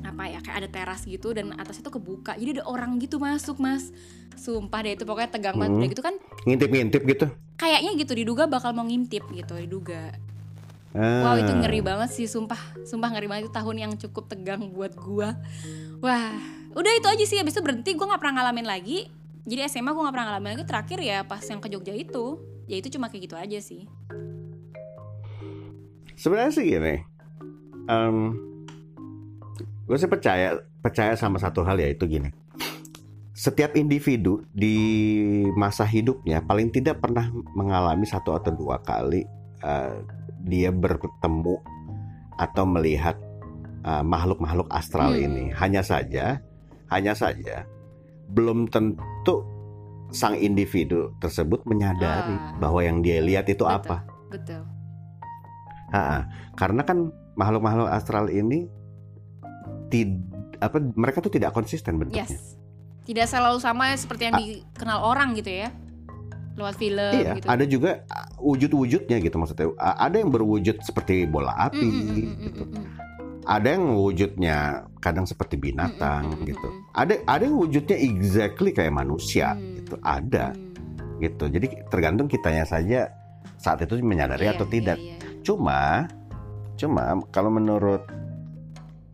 apa ya kayak ada teras gitu dan atasnya tuh kebuka. Jadi ada orang gitu masuk mas. Sumpah deh itu pokoknya tegang banget. Hmm. udah gitu kan Ngintip-ngintip gitu. kayaknya gitu diduga bakal mau ngintip gitu diduga Ah. Wow itu ngeri banget sih sumpah. Sumpah ngeri banget. Itu tahun yang cukup tegang buat gua. Wah udah itu aja sih. Abis itu berhenti gue gak pernah ngalamin lagi. Jadi SMA gue gak pernah ngalamin lagi. Terakhir ya pas yang ke Jogja itu Ya itu cuma kayak gitu aja sih. Sebenarnya sih gini, gue sih percaya percaya sama satu hal yaitu gini. Setiap individu di masa hidupnya paling tidak pernah mengalami satu atau dua kali eh, dia bertemu atau melihat eh, makhluk-makhluk astral Hmm. ini. Hanya saja, hanya saja belum tentu sang individu tersebut menyadari Ah. bahwa yang dia lihat itu Betul. apa. Betul Ha-ha. Karena kan makhluk-makhluk astral ini tid apa mereka tuh tidak konsisten bentuknya. Yes. Tidak selalu sama seperti yang dikenal orang gitu ya. Lewat film Iya, gitu. ada juga uh, wujud-wujudnya gitu maksudnya. Ada yang berwujud seperti bola api, Mm, mm, mm, mm, gitu. mm, mm. Ada yang wujudnya kadang seperti binatang Mm, mm, mm, gitu. mm, mm. Ada ada yang wujudnya exactly kayak manusia Hmm. gitu. Ada Hmm. gitu. Jadi tergantung kitanya saja saat itu menyadari Iya, atau tidak. iya, iya. Cuma cuma kalau menurut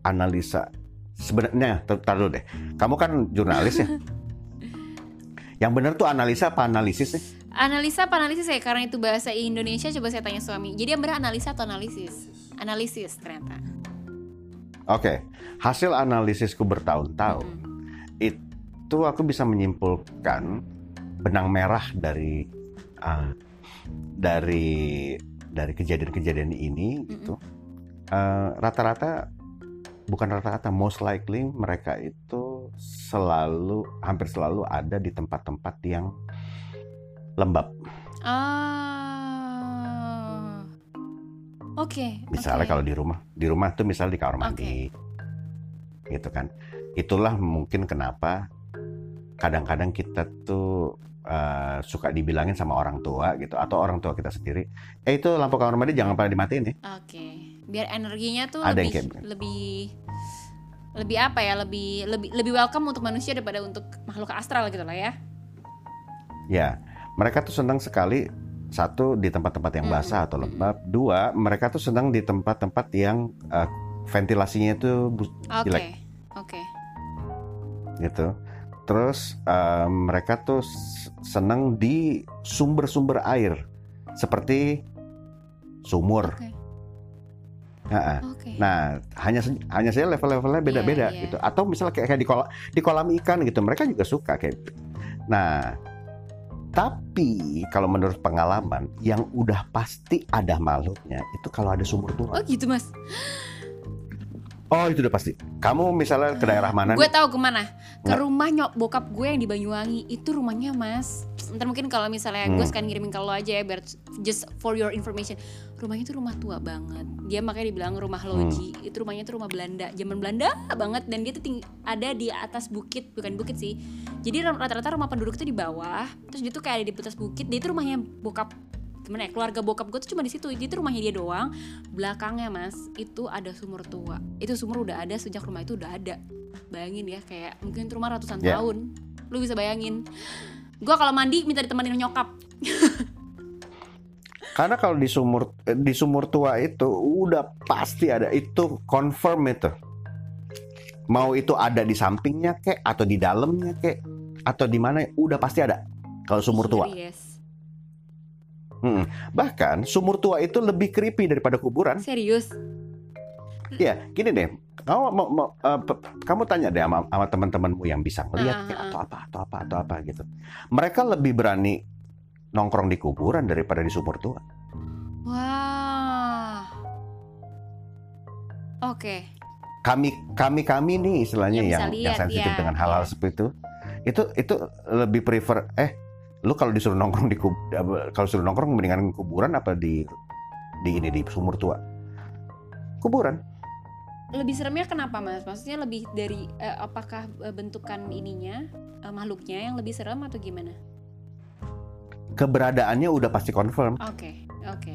analisa sebenarnya tar- tar dulu deh. Kamu kan jurnalis ya. yang benar tuh analisa apa analisis sih? Analisa apa analisis ya? Karena itu bahasa Indonesia coba saya tanya suami. Jadi yang benar analisa atau analisis? Analisis ternyata. Oke, hasil analisisku bertahun-tahun Mm. itu aku bisa menyimpulkan benang merah dari uh, dari dari kejadian-kejadian ini gitu. Uh, rata-rata bukan rata-rata most likely mereka itu selalu hampir selalu ada di tempat-tempat yang lembab. Ah. Oke. Misalnya oke. kalau di rumah, di rumah tuh misalnya di kamar mandi, gitu kan. Itulah mungkin kenapa kadang-kadang kita tuh uh, suka dibilangin sama orang tua gitu, atau orang tua kita sendiri, eh itu lampu kamar mandi jangan pernah dimatiin ya. Oke. Biar energinya tuh Ada yang lebih kayak begitu. lebih lebih apa ya? Lebih lebih lebih welcome untuk manusia daripada untuk makhluk astral gitu lah ya. Ya, mereka tuh senang sekali satu di tempat-tempat yang Mm-mm, basah atau mm-mm. lembab, dua mereka tuh senang di tempat-tempat yang uh, ventilasinya itu. Jelek. Oke. gitu. Terus uh, mereka tuh senang di sumber-sumber air seperti sumur. Oke. Ha-ha. Oke. Nah, hanya hanya saja level-levelnya beda-beda Iya, iya. gitu. Atau misalnya kayak, kayak di kolam di kolam ikan gitu, mereka juga suka kayak. Nah, tapi kalau menurut pengalaman yang udah pasti ada makhluknya itu kalau ada sumur tua. Oh gitu mas. Oh, itu udah pasti. Kamu misalnya ke daerah mana? Gue tahu ke mana. Ke Nggak. rumah nyok bokap gue yang di Banyuwangi. Itu rumahnya mas. Ntar mungkin kalau misalnya gue Hmm. sekarang ngirimin ke lo aja ya biar just for your information. Rumahnya tuh rumah tua banget. Dia makanya dibilang rumah loji. Hmm. Itu rumahnya tuh rumah Belanda, zaman Belanda banget dan dia tuh ting- ada di atas bukit, bukan bukit sih. Jadi rata-rata rumah penduduk itu di bawah. Terus dia tuh kayak ada di atas bukit. Dia itu rumahnya bokap gimana ya keluarga bokap gue tuh cuma di situ jadi itu rumahnya dia doang belakangnya mas itu ada sumur tua itu sumur udah ada sejak rumah itu udah ada bayangin ya kayak mungkin rumah ratusan Ya. tahun lu bisa bayangin gua kalau mandi minta ditemenin nyokap Karena kalau di sumur eh, di sumur tua itu udah pasti ada itu confirm itu. Mau itu ada di sampingnya kek atau di dalamnya kek atau di mana udah pasti ada kalau sumur tua. serius Mm-mm. Bahkan sumur tua itu lebih creepy daripada kuburan. serius Ya, gini deh. Kamu mau, mau, pe- kamu tanya deh sama, sama teman-temanmu yang bisa Ah, kayak ah, atau apa atau apa atau apa gitu. Mereka lebih berani nongkrong di kuburan daripada di sumur tua. wah. Oke. Kami kami kami nih istilahnya Yang yang yang sensitif ya, dengan hal-hal ya. seperti itu. Itu itu lebih prefer eh lu kalau disuruh nongkrong di apa, kalau suruh nongkrong mendingan kuburan apa di di ini di sumur tua? Kuburan. Lebih seremnya kenapa mas? Maksudnya lebih dari eh, apakah eh, bentukan ininya eh, makhluknya yang lebih serem atau gimana keberadaannya udah pasti confirm oke oke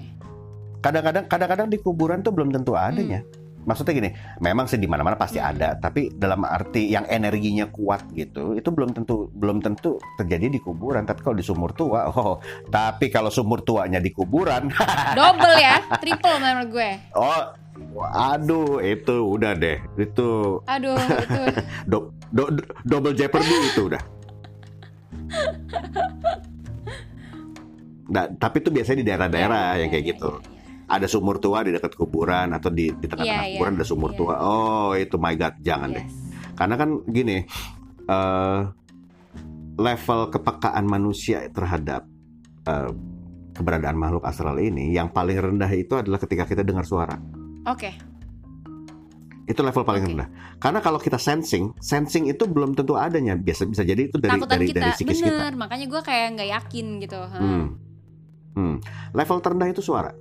kadang-kadang kadang-kadang di kuburan tuh belum tentu Hmm. adanya maksudnya gini memang sih di mana-mana pasti Hmm. ada tapi dalam arti yang energinya kuat gitu itu belum tentu belum tentu terjadi di kuburan tapi kalau di sumur tua oh tapi kalau sumur tuanya di kuburan double ya triple menurut gue Oh, aduh itu udah deh. Itu aduh itu do- do- do- double jeopardy itu udah. Nah, tapi itu biasanya di daerah-daerah Iya, yang kayak iya, gitu. iya, iya. Ada sumur tua di dekat kuburan atau di di tengah-tengah Iya, kuburan iya, ada sumur iya. tua. Oh, itu my god, jangan deh. Yes. Karena kan gini, eh, level kepekaan manusia terhadap eh, keberadaan makhluk astral ini yang paling rendah itu adalah ketika kita dengar suara. Oke, itu level paling Oke. rendah. Karena kalau kita sensing, sensing itu belum tentu adanya. Biasa bisa jadi itu dari takutan dari kita, dari psikis kita. bener. Makanya gue kayak nggak yakin gitu. ha. Hmm. Hmm. Level terendah itu suara.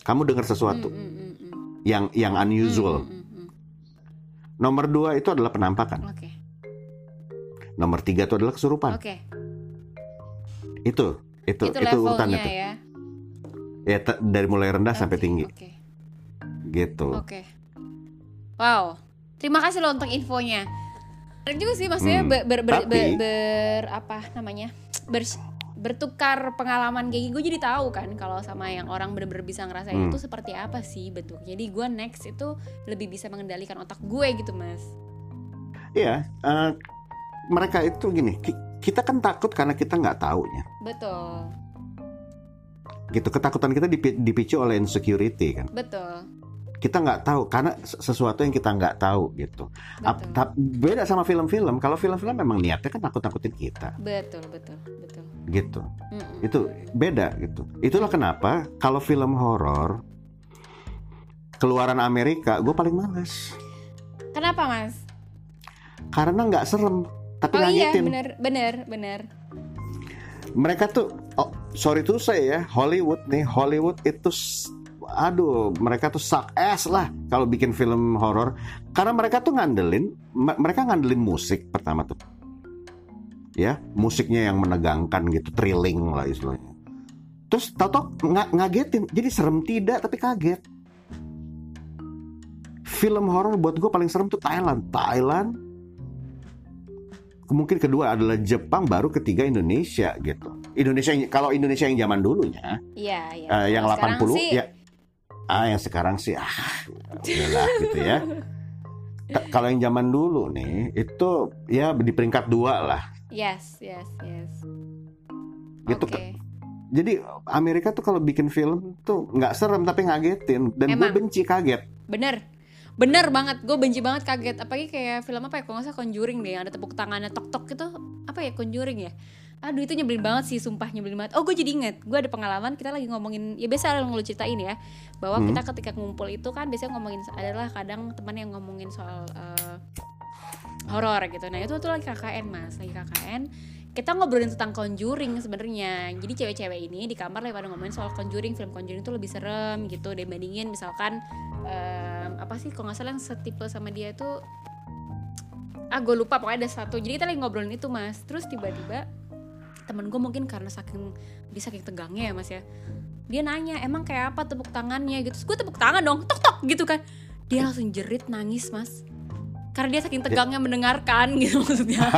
Kamu dengar sesuatu Hmm, hmm, hmm, hmm. yang yang unusual, Hmm, hmm, hmm, Nomor dua itu adalah penampakan. Oke. Nomor tiga itu adalah kesurupan. Oke. Itu, itu, Itu, itu, urutannya levelnya tuh. ya. Ya dari mulai rendah sampai Oke, tinggi, Oke. gitu. Oke. Wow. Terima kasih loh untuk infonya. Menarik juga sih maksudnya Hmm, ber, ber, ber, tapi- ber- ber- apa namanya? Ber, bertukar pengalaman kayak gue jadi tahu kan kalau sama yang orang bener-bener bisa ngerasain Hmm. itu seperti apa sih bentuknya. Jadi gue next itu lebih bisa mengendalikan otak gue gitu mas. Iya, eh, mereka itu gini, ki- kita kan takut karena kita nggak taunya. Betul, Gitu, ketakutan kita dipi- dipicu oleh insecurity kan. betul, Kita nggak tahu karena ses- sesuatu yang kita nggak tahu gitu. Betul, beda sama film-film. Kalau film-film memang niatnya kan nakut-nakutin kita, betul, betul. Gitu. Mm-mm. Itu beda gitu. Itulah kenapa kalau film horor keluaran Amerika, gue paling males Kenapa mas? karena nggak serem, tapi Oh iya ngagetin. bener, bener, bener. mereka tuh oh, sorry tuh saya ya Hollywood nih Hollywood itu aduh mereka tuh suck ass lah kalau bikin film horor karena mereka tuh ngandelin me- mereka ngandelin musik pertama tuh ya musiknya yang menegangkan gitu thrilling lah istilahnya. Terus tau-tau nga- ngagetin jadi serem tidak tapi kaget. Film horor buat gue paling serem tuh Thailand. Thailand mungkin kedua adalah Jepang baru ketiga Indonesia gitu. Indonesia yang- kalau Indonesia yang zaman dulunya Iya, iya. eh, yang Kalau sekarang 80 sih, ya ah yang sekarang sih ah udahlah gitu ya kalau yang zaman dulu nih itu ya di peringkat dua lah Yes, yes, yes. Gitu, Oke. jadi Amerika tuh kalau bikin film tuh nggak serem tapi ngagetin dan gue benci kaget Bener. Bener banget, gue benci banget kaget. Apalagi kayak film apa ya, kalau nggak salah Conjuring deh, yang ada tepuk tangannya tok-tok gitu. Apa ya, Conjuring ya? Aduh itu nyebelin banget sih, sumpah nyebelin banget. Oh gue jadi inget, gue ada pengalaman, kita lagi ngomongin, ya biasa lu ceritain ya. Bahwa Hmm. kita ketika ngumpul itu kan biasanya ngomongin, adalah kadang teman yang ngomongin soal eh, horor gitu. Nah itu tuh lagi KKN mas, lagi KKN. Kita ngobrolin tentang Conjuring sebenarnya. Jadi cewek-cewek ini di kamar lagi pada ngomongin soal Conjuring, film Conjuring itu lebih serem gitu dibandingin misalkan em, apa sih kalau nggak salah yang setipe sama dia itu ah gue lupa pokoknya ada satu jadi kita lagi ngobrolin itu mas terus tiba-tiba temen gue mungkin karena saking dia saking tegangnya ya mas ya. Dia nanya emang kayak apa tepuk tangannya? Gitu. Terus gue tepuk tangan dong tok tok gitu kan. Dia langsung jerit nangis mas. Karena dia saking tegangnya mendengarkan gitu maksudnya.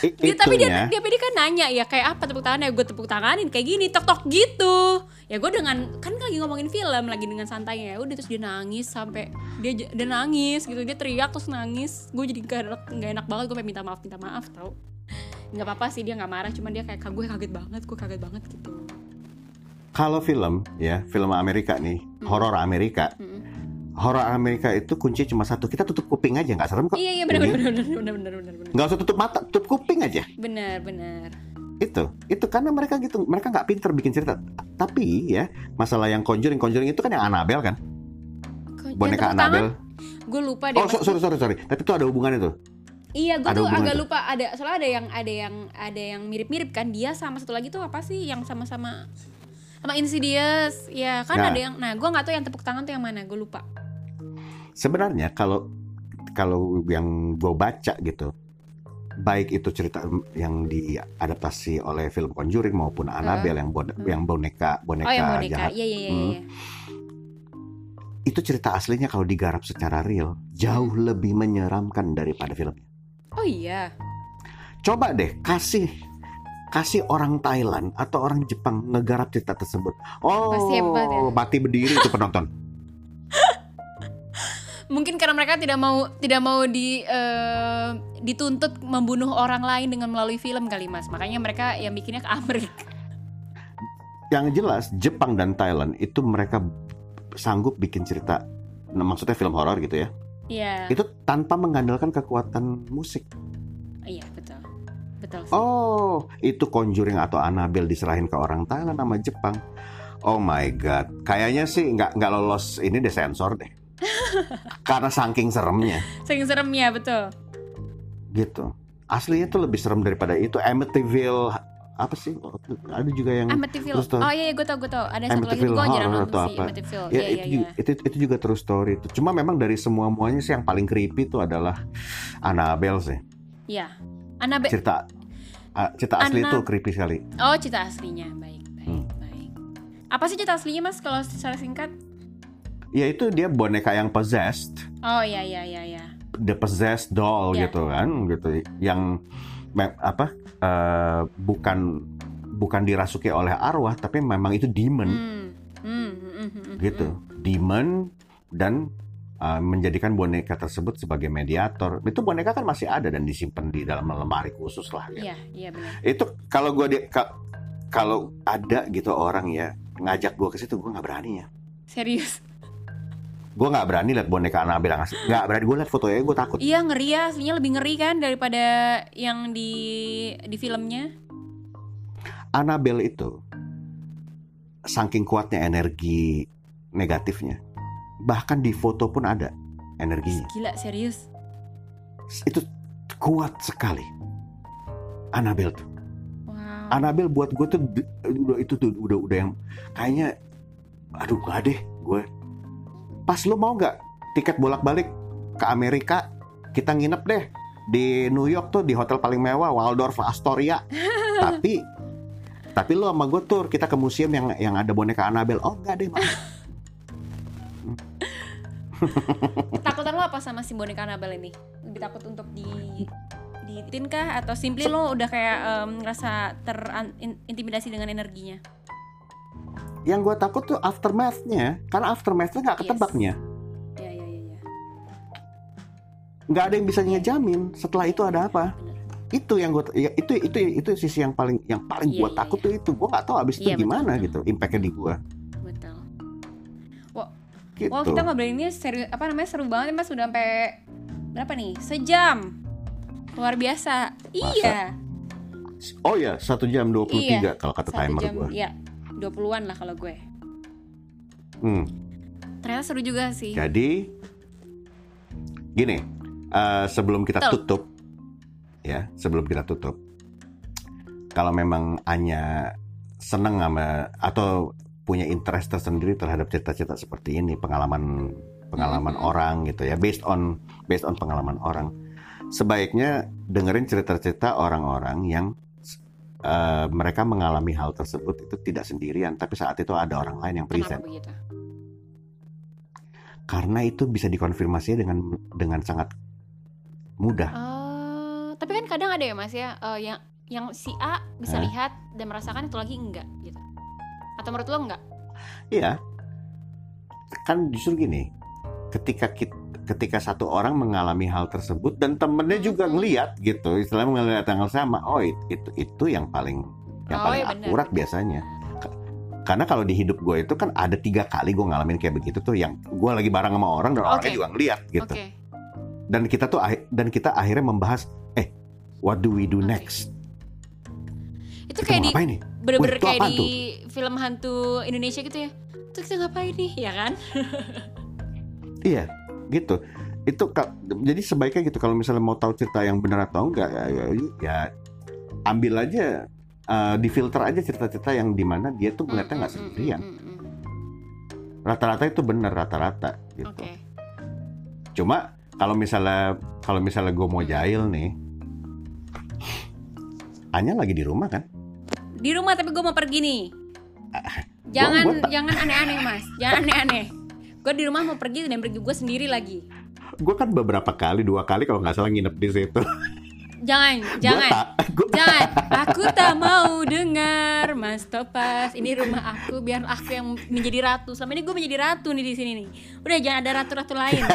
Dia, tapi dia, dia, dia kan nanya ya kayak apa tepuk tangannya? Gue tepuk tanganin kayak gini tok tok gitu. Ya gue dengan kan lagi ngomongin film lagi dengan santainya. Ya udah terus dia nangis sampai dia dia nangis gitu. Dia teriak terus nangis. Gue jadi gak, enak- gak enak banget. Gue pengen minta maaf minta maaf tau nggak apa-apa sih dia nggak marah cuman dia kayak gue kaget banget gue kaget banget gitu. Kalau film ya film Amerika nih horor Amerika Mm-mm. horor Amerika itu kunci cuma satu kita tutup kuping aja nggak serem kok. Iya iya benar Ini. benar benar benar benar benar nggak usah tutup mata tutup kuping aja. Benar benar. Itu itu karena mereka gitu mereka nggak pinter bikin cerita. Tapi ya masalah yang conjuring conjuring itu kan yang Annabelle kan? Boneka Annabelle. Gue lupa deh oh so- sorry sorry sorry. Tapi itu ada hubungannya tuh Iya, gue tuh agak tuh. lupa ada soalnya ada yang ada yang ada yang mirip-mirip kan dia sama satu lagi tuh apa sih yang sama-sama sama Insidious ya kan Nah. ada yang nah gue nggak tahu yang tepuk tangan tuh yang mana gue lupa sebenarnya kalau kalau yang gue baca gitu baik itu cerita yang diadaptasi oleh film Conjuring maupun Annabelle yang bod- Hmm. yang boneka boneka, oh yang boneka jahat iya iya iya Hmm. iya. itu cerita aslinya kalau digarap secara real jauh Hmm. lebih menyeramkan daripada filmnya oh iya. Coba deh kasih kasih orang Thailand atau orang Jepang ngegarap cerita tersebut. Oh Pasti hebat ya. mati berdiri itu penonton. Mungkin karena mereka tidak mau tidak mau di eh, dituntut membunuh orang lain dengan melalui film kali mas. Makanya mereka yang bikinnya ke Amerika. Yang jelas Jepang dan Thailand itu mereka sanggup bikin cerita nah, maksudnya film horor gitu ya iya. Itu tanpa mengandalkan kekuatan musik. Iya betul. Betul sih. oh itu Conjuring atau Annabelle diserahin ke orang Thailand sama Jepang. Oh my god. Kayaknya sih nggak nggak lolos ini deh sensor deh. Karena saking seremnya. Saking seremnya betul. Gitu. Aslinya tuh lebih serem daripada itu. Amityville apa sih? Ada juga yang Amityville. Terus Oh iya, gue tau, gue tau. Ada satu lagi gue jarang nonton sih. Amityville. ya Iya, itu, iya, juga, iya. itu itu juga true story itu. Cuma memang dari semua muanya sih yang paling creepy itu adalah Annabelle sih. Iya. Annabelle. Cerita ah, cerita asli Anna- itu creepy sekali. Oh, cerita aslinya. Baik, baik, Hmm. baik. Apa sih cerita aslinya, Mas? Kalau secara singkat? Ya itu dia boneka yang possessed, Oh, iya, iya, iya, iya. the possessed doll Iya. gitu kan, gitu. Yang apa? eh, bukan bukan dirasuki oleh arwah tapi memang itu demon Hmm. Hmm, hmm, gitu. Demon dan uh, menjadikan boneka tersebut sebagai mediator. Itu boneka kan masih ada dan disimpan di dalam lemari khusus lah. Gitu. Iya, iya benar. Itu kalau gue di- ka- kalau ada gitu orang ya ngajak gue ke situ gue nggak berani ya. Serius. Gue nggak berani lihat boneka Annabelle yang asli. Nggak berani gue lihat fotonya gue takut. Iya, ngeri ya. Aslinya lebih ngeri kan daripada yang di di filmnya. Annabelle itu saking kuatnya energi negatifnya. Bahkan di foto pun ada energinya. Gila, serius. Itu kuat sekali. Annabelle tuh. Wow. Annabelle buat gue tuh udah itu tuh udah udah yang kayaknya aduh gak deh gue pas lo mau nggak tiket bolak-balik ke Amerika kita nginep deh di New York tuh di hotel paling mewah Waldorf Astoria tapi tapi lo sama gue tur kita ke museum yang yang ada boneka Annabelle oh enggak deh Mas. Takutan lo apa sama si boneka Annabelle ini? Lebih takut untuk di diitin kah atau simply lo udah kayak em, ngerasa terintimidasi dengan energinya? Yang gue takut tuh aftermath-nya. Karena aftermath-nya nggak Yes. ketebaknya. Iya iya iya. iya. nggak ada yang bisa ngejamin setelah itu ada apa. Bener. itu yang gue ya, itu itu itu sisi yang paling yang paling Iya, gue iya, takut iya. tuh itu. Gue nggak tahu abis itu Iya, gimana betul. gitu impactnya di gue Betul. gitu. Wow kita ini seru apa namanya seru banget mas. Sudah sampai berapa nih? Sejam. Luar biasa. Iya. Oh ya satu jam 23 Iya, kalau kata satu timer jam gue ya 20-an lah kalau gue hmm. ternyata seru juga sih jadi gini eh, sebelum kita Betul. tutup ya sebelum kita tutup kalau memang Anya seneng sama atau punya interest tersendiri terhadap cerita-cerita seperti ini pengalaman pengalaman Mhm. orang gitu ya based on based on pengalaman orang sebaiknya dengerin cerita-cerita orang-orang yang eh, mereka mengalami hal tersebut itu tidak sendirian tapi saat itu ada orang lain yang present. karena itu bisa dikonfirmasi dengan dengan sangat mudah. Eh, tapi kan kadang ada ya mas ya eh, yang yang si A bisa Hah? lihat dan merasakan itu lagi enggak gitu. Atau menurut lo enggak? Iya. Kan justru gini, ketika kit- ketika satu orang mengalami hal tersebut dan temennya juga ngeliat gitu, istilahnya ngeliat yang sama, oh it- itu itu yang paling yang Oh, paling benar. akurat biasanya. Ka- Karena kalau di hidup gue itu kan ada tiga kali gue ngalamin kayak begitu tuh, yang gue lagi bareng sama orang dan orangnya Oke. juga ngeliat gitu. oke Dan kita tuh dan kita akhirnya membahas, eh, what do we do Oke. next? itu Kita kayak mau di bener-bener Wih, itu kayak di film hantu Indonesia gitu ya terus kita ngapain nih ya kan Iya, gitu. Itu jadi sebaiknya gitu kalau misalnya mau tahu cerita yang benar atau enggak ya, ya, ya ambil aja uh, difilter aja cerita-cerita yang di mana dia tuh melihatnya nggak Mm, mm, mm, sendirian. mm, mm, Rata-rata itu benar rata-rata gitu. oke Cuma kalau misalnya kalau misalnya gue mau jahil nih, Anya lagi di rumah kan? di rumah tapi gue mau pergi nih jangan gua tak- jangan aneh-aneh mas jangan aneh-aneh gue di rumah mau pergi dan pergi gue sendiri lagi. Gue kan beberapa kali, dua kali kalau nggak salah nginep di situ. jangan Gua jangan. tak- gua- jangan. Aku tak mau dengar mas Topas ini rumah aku biar aku yang menjadi ratu. Selama ini gue menjadi ratu nih di sini nih. Udah jangan ada ratu-ratu lain.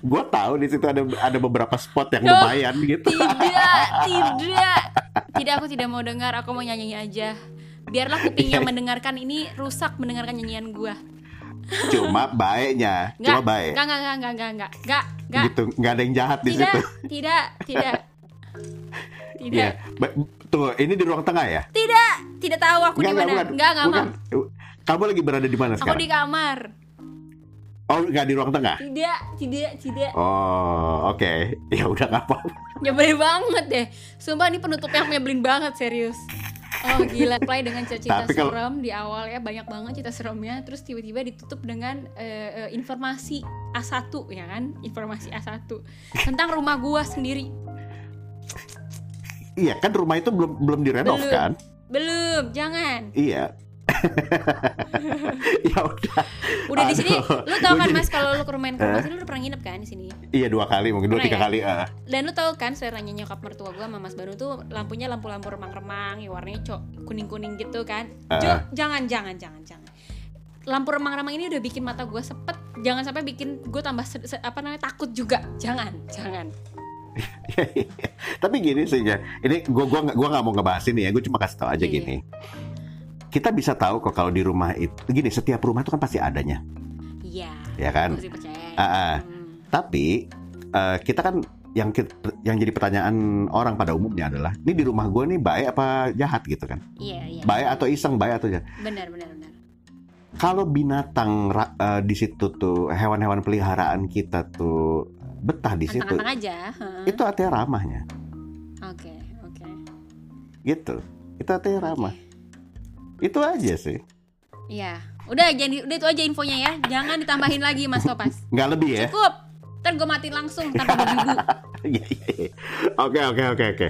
Gue tahu di situ ada ada beberapa spot yang Duh, lumayan gitu. tidak tidak. Tidak aku tidak mau dengar. Aku mau nyanyi aja. Biarlah kuping yang mendengarkan ini rusak mendengarkan nyanyian gue Cuma baiknya, cuma baik. Enggak, enggak, enggak, enggak, enggak, enggak, enggak, enggak. gitu nggak ada yang jahat di Tidak, situ tidak, tidak. Tidak. Iya. Ba- tuh ini di ruang tengah ya Tidak, tidak tahu aku di Nggak, nggak, mana. Enggak, enggak mau. kamu lagi berada di mana Aku sekarang di kamar. oh nggak di ruang tengah Tidak, tidak, tidak. oh oke ya udah nggak apa nyebelin banget deh sumpah ini penutup yang nyebelin banget serius Oh gila, play dengan cerita Tapi kalau- serem di awal ya banyak banget cerita seremnya, terus tiba-tiba ditutup dengan eh, informasi A1 ya kan, informasi A1 tentang rumah gua sendiri. Iya kan rumah itu belum belum direnov Belum. kan? Belum, jangan. Iya. ya udah. Udah di sini, lu tau kan Mas kalau lu ke rumah sini lu udah pernah nginep kan di sini. Iya dua kali mungkin dua Pernah tiga ya? kali. ah. Dan lu tau kan seleranya nyokap mertua gua sama Mas Banu tuh lampunya lampu-lampu remang-remang, ya warnanya cok kuning-kuning gitu kan. Jo, jangan jangan jangan jangan. Lampu remang-remang ini udah bikin mata gua sepet. Jangan sampai bikin gue tambah apa namanya takut juga. Jangan, jangan. Tapi gini sih ya. Ini gua gua gua nggak mau ngebahas ini ya. Gue cuma kasih tahu aja Iya. gini. Kita bisa tahu kok kalau di rumah itu gini setiap rumah itu kan pasti adanya, Iya. ya kan? Percaya. Ah. Hmm. Tapi eh, kita kan yang yang jadi pertanyaan orang pada umumnya adalah ini di rumah gue nih baik apa jahat gitu kan? Iya, iya. Baik atau iseng, baik atau jahat. Benar, benar, benar. Kalau binatang eh, di situ tuh hewan-hewan peliharaan kita tuh betah di situ, aja. itu artinya ramahnya, Oke, oke. gitu. Itu artinya ramah. Itu aja sih, Iya. Udah jadi udah itu aja infonya ya. Jangan ditambahin lagi Mas Topas. nggak lebih ya? Cukup. Ntar gue mati langsung tanpa berbibu. Iya, iya, iya. Oke oke oke oke.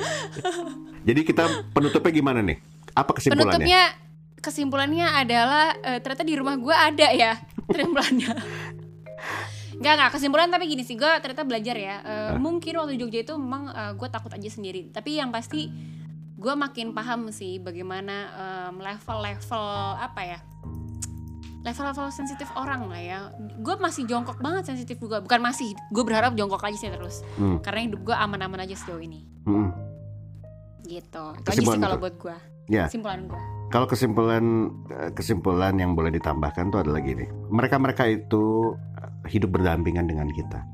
Jadi kita penutupnya gimana nih? Apa kesimpulannya? Penutupnya kesimpulannya adalah eh, ternyata di rumah gue ada ya kesimpulannya. Enggak enggak kesimpulan tapi gini sih gue ternyata belajar ya. Eh, mungkin waktu di Jogja itu memang gue takut aja sendiri. Tapi yang pasti gue makin paham sih bagaimana level-level apa ya level-level sensitif orang lah ya. Gue masih jongkok banget sensitif juga. Bukan masih, gue berharap jongkok aja sih terus. Hmm. Karena hidup gue aman-aman aja sejauh ini. Hmm. Gitu. Itu aja sih kalau buat gue. Ya. Kesimpulan gue. Kalau kesimpulan kesimpulan yang boleh ditambahkan tuh adalah gini. Mereka-mereka itu hidup berdampingan dengan kita.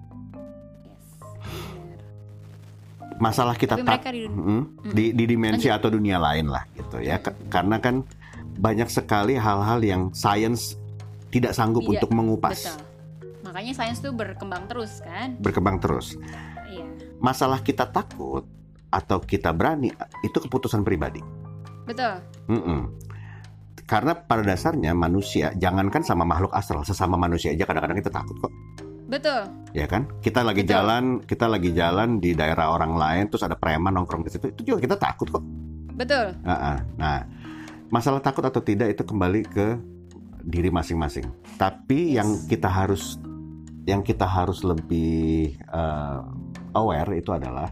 Masalah kita tak di Mm, di, di dimensi atau dunia lain lah gitu ya. Ka- Karena kan banyak sekali hal-hal yang sains tidak sanggup Tidak, untuk mengupas, Betul. Makanya sains tuh berkembang terus kan? berkembang terus. Iya. Masalah kita takut atau kita berani itu keputusan pribadi. Betul. Mm-mm. Karena pada dasarnya manusia, jangankan sama makhluk astral, sesama manusia aja kadang-kadang kita takut kok, Betul. ya kan? Kita lagi Betul. jalan, kita lagi jalan di daerah orang lain, terus ada preman nongkrong di situ, itu juga kita takut kok. Betul. Ah, ah. Nah, masalah takut atau tidak itu kembali ke diri masing-masing. Tapi Yes. yang kita harus, yang kita harus lebih eh, aware itu adalah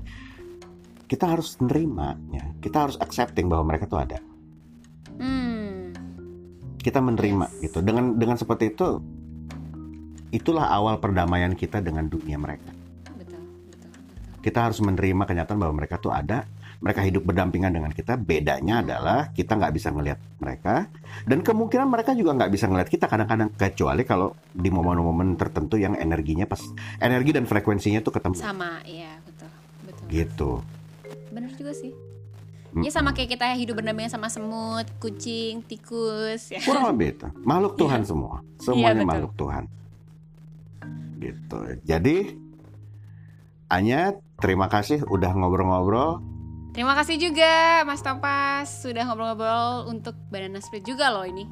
kita harus nerimanya, kita harus accepting bahwa mereka tuh ada. Hmm. kita menerima Yes. gitu dengan dengan seperti itu itulah awal perdamaian kita dengan dunia mereka Betul. Betul. kita harus menerima kenyataan bahwa mereka tuh ada mereka hidup berdampingan dengan kita bedanya adalah kita nggak bisa ngelihat mereka dan kemungkinan mereka juga nggak bisa ngelihat kita kadang-kadang kecuali kalau di momen-momen tertentu yang energinya pas energi dan frekuensinya tuh ketemu Sama, iya betul. Betul. gitu Bener juga sih. Ya sama kayak kita hidup berdampingan sama semut, kucing, tikus ya. kurang lebih itu makhluk Tuhan Iya. semua semuanya betul. makhluk Tuhan gitu jadi Anya terima kasih udah ngobrol-ngobrol Terima kasih juga Mas Topas sudah ngobrol-ngobrol untuk Banana Split juga loh ini.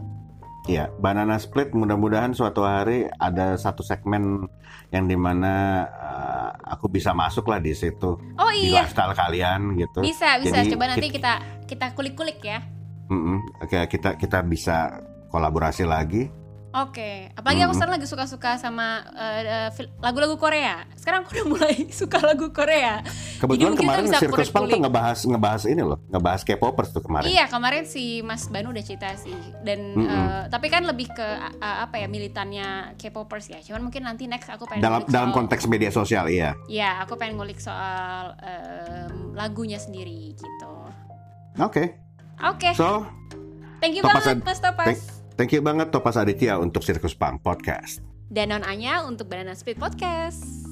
ya Banana Split mudah-mudahan suatu hari ada satu segmen yang di mana uh, aku bisa masuk lah di situ Oh di iya, lifestyle kalian gitu bisa bisa. Jadi, Coba nanti kit- kita kita kulik-kulik ya. Mm-mm. Oke, kita kita bisa kolaborasi lagi Oke, apalagi aku Mm-mm. sekarang lagi suka-suka sama eh, eh, fil- lagu-lagu Korea. Sekarang aku udah mulai suka lagu Korea. kebetulan kemarin bisa Circus Punk tuh ngebahas ngebahas ini loh ngebahas K-popers tuh kemarin Iya, kemarin si Mas Banu udah cerita sih. Dan Mm-mm. eh, tapi kan lebih ke eh, apa ya militannya K-popers ya. Cuman mungkin nanti next aku pengen dalam dalam soal- konteks media sosial iya Iya, aku pengen ngulik soal em, lagunya sendiri gitu. oke Oke, so thank you Topas banget Ad- Mas Topas. thank- thank you banget Topas Aditya untuk Circus Punk podcast Dan non Anya untuk Banana Split Podcast.